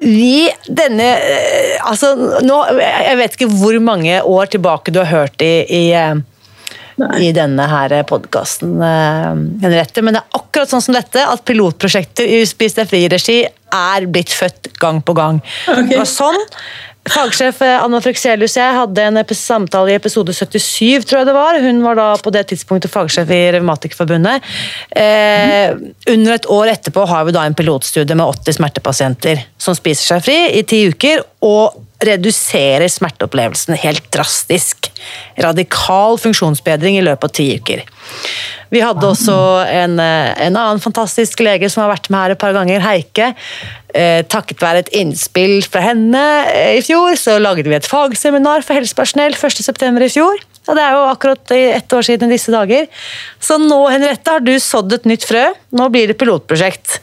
Vi, denne eh, Altså, nå Jeg vet ikke hvor mange år tilbake du har hørt i, i, eh, i denne her podkasten, Henriette, men det er akkurat sånn som dette at pilotprosjekter i Spis deg fri-regi er blitt født gang på gang. Okay. Det var sånn Fagsjef eh, Anna Frexelius og jeg hadde en samtale i episode 77, tror jeg det var. Hun var da på det tidspunktet fagsjef i Revmatikerforbundet. Eh, under et år etterpå har vi da en pilotstudie med 80 smertepasienter som spiser seg fri i ti uker, og reduserer smerteopplevelsen helt drastisk. Radikal funksjonsbedring i løpet av ti uker. Vi hadde også en, eh, en annen fantastisk lege som har vært med her et par ganger, Heike. Eh, takket være et innspill fra henne eh, i fjor, så lagde vi et fagseminar for helsepersonell 1.9. i fjor. Og det er jo akkurat ett år siden i disse dager. Så nå, Henriette, har du sådd et nytt frø. Nå blir det pilotprosjekt.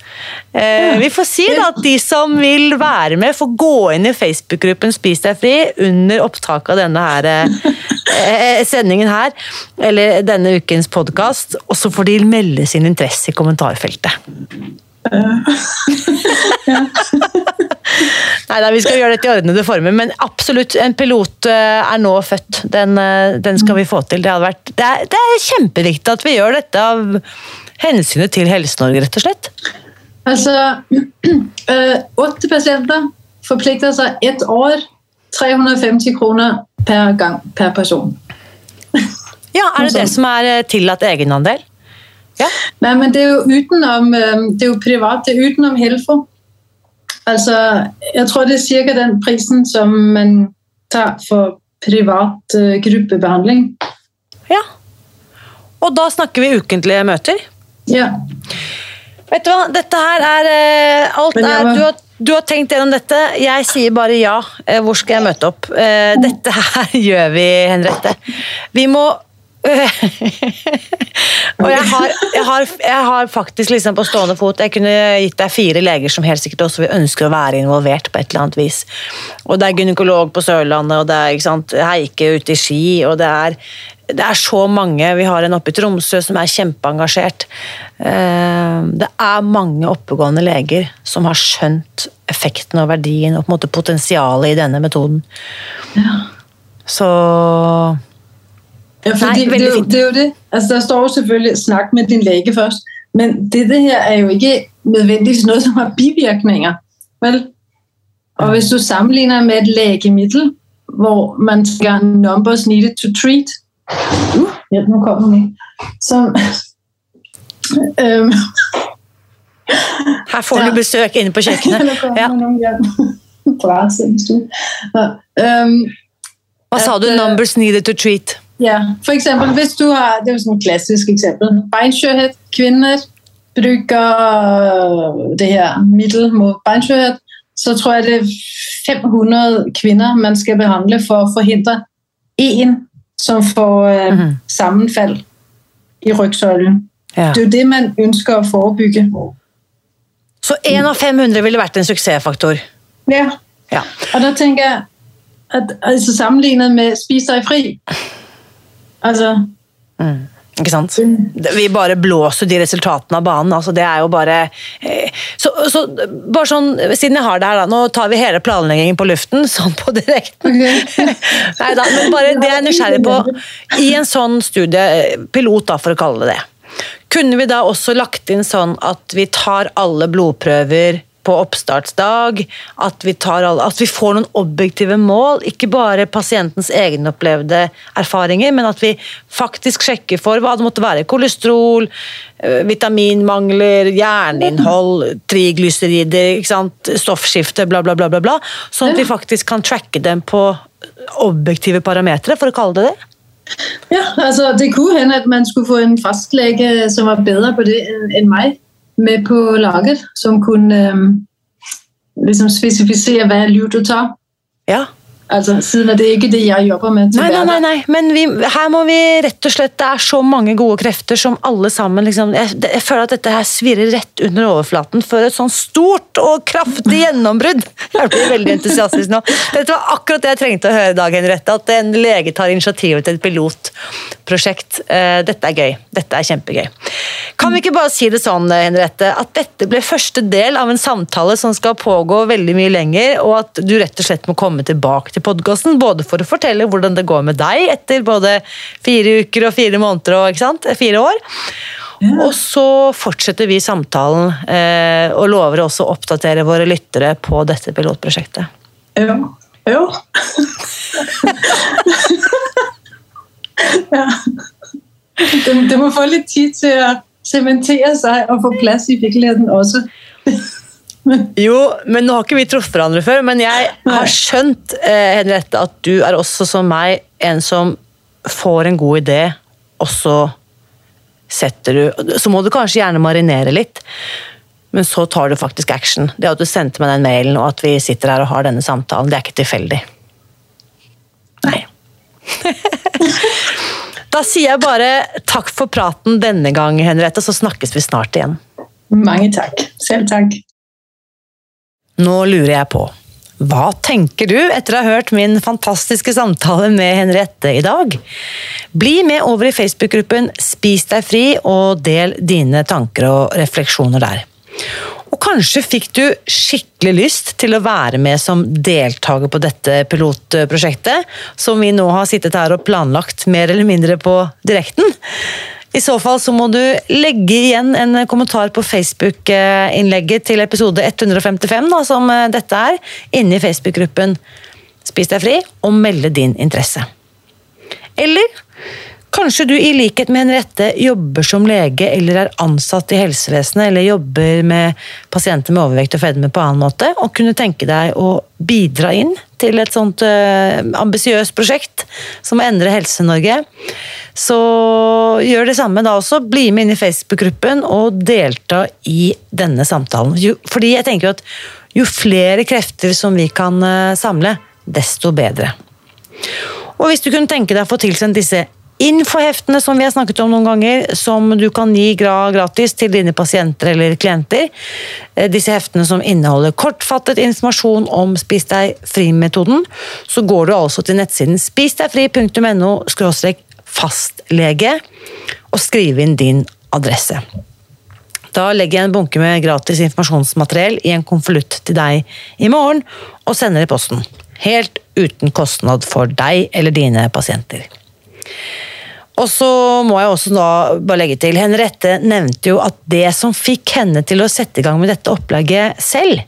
Eh, vi får si da at de som vil være med, får gå inn i Facebook-gruppen Spis deg fri under opptaket av denne her, eh, sendingen her, eller denne ukens podkast, og så får de melde sin interesse i kommentarfeltet. [LAUGHS] Nei, nei, vi skal gjøre dette i ordnede former, men absolutt, en pilot eh, er nå født. Den, eh, den skal vi få til. Det, vært, det, er, det er kjempeviktig at vi gjør dette av hensynet til Helse-Norge, rett og slett. Altså, [CLEARS THROAT] åtte pasienter forplikter seg ett år, 350 kroner per gang per person. Ja, Er det [LAUGHS] det som er eh, tillatt egenandel? Ja. Nei, men det er jo utenom Det er jo privat, det er utenom Helfo. Altså, jeg tror det er cirka den prisen som man tar for privat øh, gruppebehandling. ja. Og da snakker vi ukentlige møter. Ja. Vet du hva, dette her er eh, Alt Men er du har, du har tenkt gjennom dette. Jeg sier bare ja. Eh, Hvor skal jeg møte opp? Eh, Dette [LAUGHS] her gjør vi, Henriette. Vi må [LAUGHS] og jeg har, jeg, har, jeg har faktisk liksom på stående fot Jeg kunne gitt deg fire leger som helt sikkert også vil ønske å være involvert på et eller annet vis. Og det er gynekolog på Sørlandet, og det er ikke sant, Heike ute i Ski, og det er, det er så mange. Vi har en oppe i Tromsø som er kjempeengasjert. Eh, Det er mange oppegående leger som har skjønt effekten og verdien og på en måte potensialet i denne metoden. Så Ja, for det, det, er jo, det er jo det. Altså, der står jo selvfølgelig 'snakk med din lege først', men dette her er jo ikke nødvendigvis noe som har bivirkninger. Vel? Og hvis du sammenligner med et legemiddel hvor man skal numbers needed to treat uh, ja, nå kom den som um, Her får du besøk inne på kjøkkenet. [LAUGHS] Ja. Hva sa du? eh, Numbers needed to treat. Ja, for eksempel hvis du har, det er jo et klassisk eksempel, beinskjørhet, Kvinner bruker det her middel mot beinskjørhet, så tror jeg det er 500 kvinner man skal behandle for å forhindre en som får øh, Mhm. sammenfald i ryggsøylen. Ja. Det er jo det man ønsker å forebygge. Så én av 500 ville vært en suksessfaktor. Ja, Ja. og da tenker jeg at altså sammenlignet med spis deg fri Altså Ikke sant? Vi bare blåser de resultatene av banen. altså Det er jo bare eh, så, så bare sånn, Siden jeg har det her, da, nå tar vi hele planleggingen på luften, [LAUGHS] sånn på direkten. [LAUGHS] Nei da, men bare det jeg er nysgjerrig på. I en sånn studie, eh, pilot da, for å kalle det det, kunne vi da også lagt inn sånn at vi tar alle blodprøver på oppstartsdag, at vi, tar alle, at vi får noen objektive mål, ikke bare pasientens egenopplevde erfaringer, men at vi faktisk sjekker for hva det måtte være. Kolesterol, eh, vitaminmangler, jerninnhold, triglycerider, ikke sant? stoffskifte, bla, bla, bla, bla, bla. Sånn at vi faktisk kan tracke dem på objektive parametere, for å kalle det det. Ja, altså det kunne hende at man skulle få en fastlege som var bedre på det enn meg, med på laget. Som kunne liksom spesifisere hva lyd du tar. Ja. Altså, siden det er ikke det jeg jobber med Nei, nei, nei, nei. men vi, her må vi rett og slett Det er så mange gode krefter som alle sammen liksom, jeg, jeg føler at dette her svirrer rett under overflaten for et sånn stort og kraftig gjennombrudd. Jeg blir veldig entusiastisk nå. Dette var akkurat det jeg trengte å høre i dag, Henriette. At en lege tar initiativet til et pilotprosjekt. Eh, Dette er gøy. Dette er kjempegøy. Kan vi ikke bare si det sånn, Henriette, at dette ble første del av en samtale som skal pågå veldig mye lenger, og at du rett og slett må komme tilbake til podkasten, både for å fortelle hvordan det går med deg etter både fire uker og fire måneder og fire år. Og så fortsetter vi samtalen, eh, og lover også å oppdatere våre lyttere på dette pilotprosjektet. Jo. jo. [LAUGHS] ja. det, det må få litt tid til å sementere seg og få plass i virkeligheten også. Jo, men nå har ikke vi truffet hverandre før, men jeg har skjønt, eh, Henriette, at du er også som meg en som får en god idé, og så setter du Så må du kanskje gjerne marinere litt, men så tar du faktisk action. Det at du sendte meg den mailen, og at vi sitter her og har denne samtalen, det er ikke tilfeldig. Nei. [LAUGHS] da sier jeg bare takk for praten denne gang, Henriette, så snakkes vi snart igjen. Mange takk. Selv takk. Nå lurer jeg på, hva tenker du etter å ha hørt min fantastiske samtale med Henriette i dag? Bli med over i Facebook-gruppen Spis deg fri og del dine tanker og refleksjoner der. Og kanskje fikk du skikkelig lyst til å være med som deltaker på dette pilotprosjektet, som vi nå har sittet her og planlagt mer eller mindre på direkten. I så fall så må du legge igjen en kommentar på Facebook-innlegget til episode 155, da, som eh, dette er, inne i Facebook-gruppen Spis deg fri, og melde din interesse. Eller kanskje du i likhet med Henriette jobber som lege eller er ansatt i helsevesenet eller jobber med pasienter med overvekt og fedme på annen måte, og kunne tenke deg å bidra inn til et sånt uh, ambisiøst prosjekt som å endre Helse-Norge. Så gjør det samme da også. Bli med inn i Facebook-gruppen og delta i denne samtalen. Jo, fordi jeg tenker jo at jo flere krefter som vi kan uh, samle, desto bedre. Og hvis du kunne tenke deg å få tilsendt disse infoheftene som vi har snakket om noen ganger, som du kan gi gratis til dine pasienter eller klienter. Eh, Disse heftene som inneholder kortfattet informasjon om Spis deg fri-metoden, så går du altså til nettsiden spisdegfri.no fastlege og skriver inn din adresse. Da legger jeg en bunke med gratis informasjonsmateriell i en konvolutt til deg i morgen, og sender i posten. Helt uten kostnad for deg eller dine pasienter. Og så må jeg også da bare legge til, Henriette nevnte jo at det som fikk henne til å sette i gang med dette opplegget selv,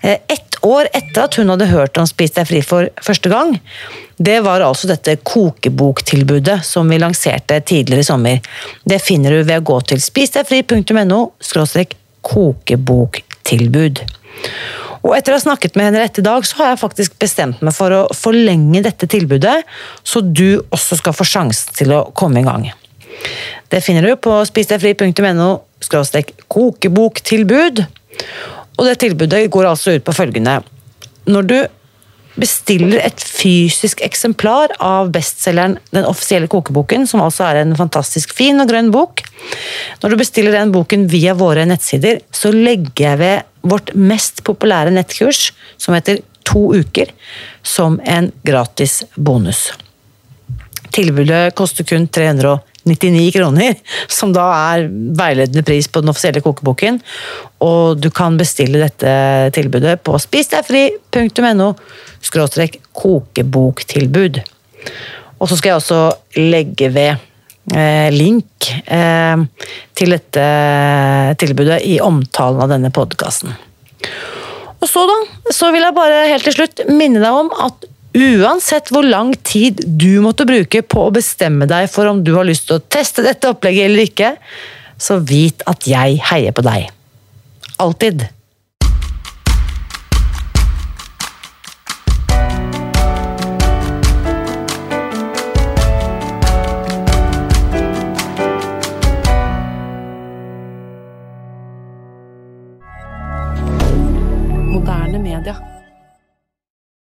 eh, ett år etter at hun hadde hørt om Spis deg fri for første gang, det var altså dette kokeboktilbudet som vi lanserte tidligere i sommer. Det finner du ved å gå til spisdegfri.no kokeboktilbud. Og etter å ha snakket med Henriette i dag, så har jeg faktisk bestemt meg for å forlenge dette tilbudet, så du også skal få sjansen til å komme i gang. Det finner du på spisdegfri.no kokeboktilbud. Og det tilbudet går altså ut på følgende. Når du bestiller et fysisk eksemplar av bestselgeren Den offisielle kokeboken, som altså er en fantastisk fin og grønn bok. Når du bestiller den boken via våre nettsider, så legger jeg ved vårt mest populære nettkurs, som heter To uker, som en gratis bonus. Tilbudet koster kun 399 kroner, som da er veiledende pris på den offisielle kokeboken. Og du kan bestille dette tilbudet på spisdegfri.no kokeboktilbud. Og så skal jeg også legge ved link eh, til dette tilbudet i omtalen av denne podkasten. Og så, da, så vil jeg bare helt til slutt minne deg om at uansett hvor lang tid du måtte bruke på å bestemme deg for om du har lyst til å teste dette opplegget eller ikke, så vit at jeg heier på deg. Alltid.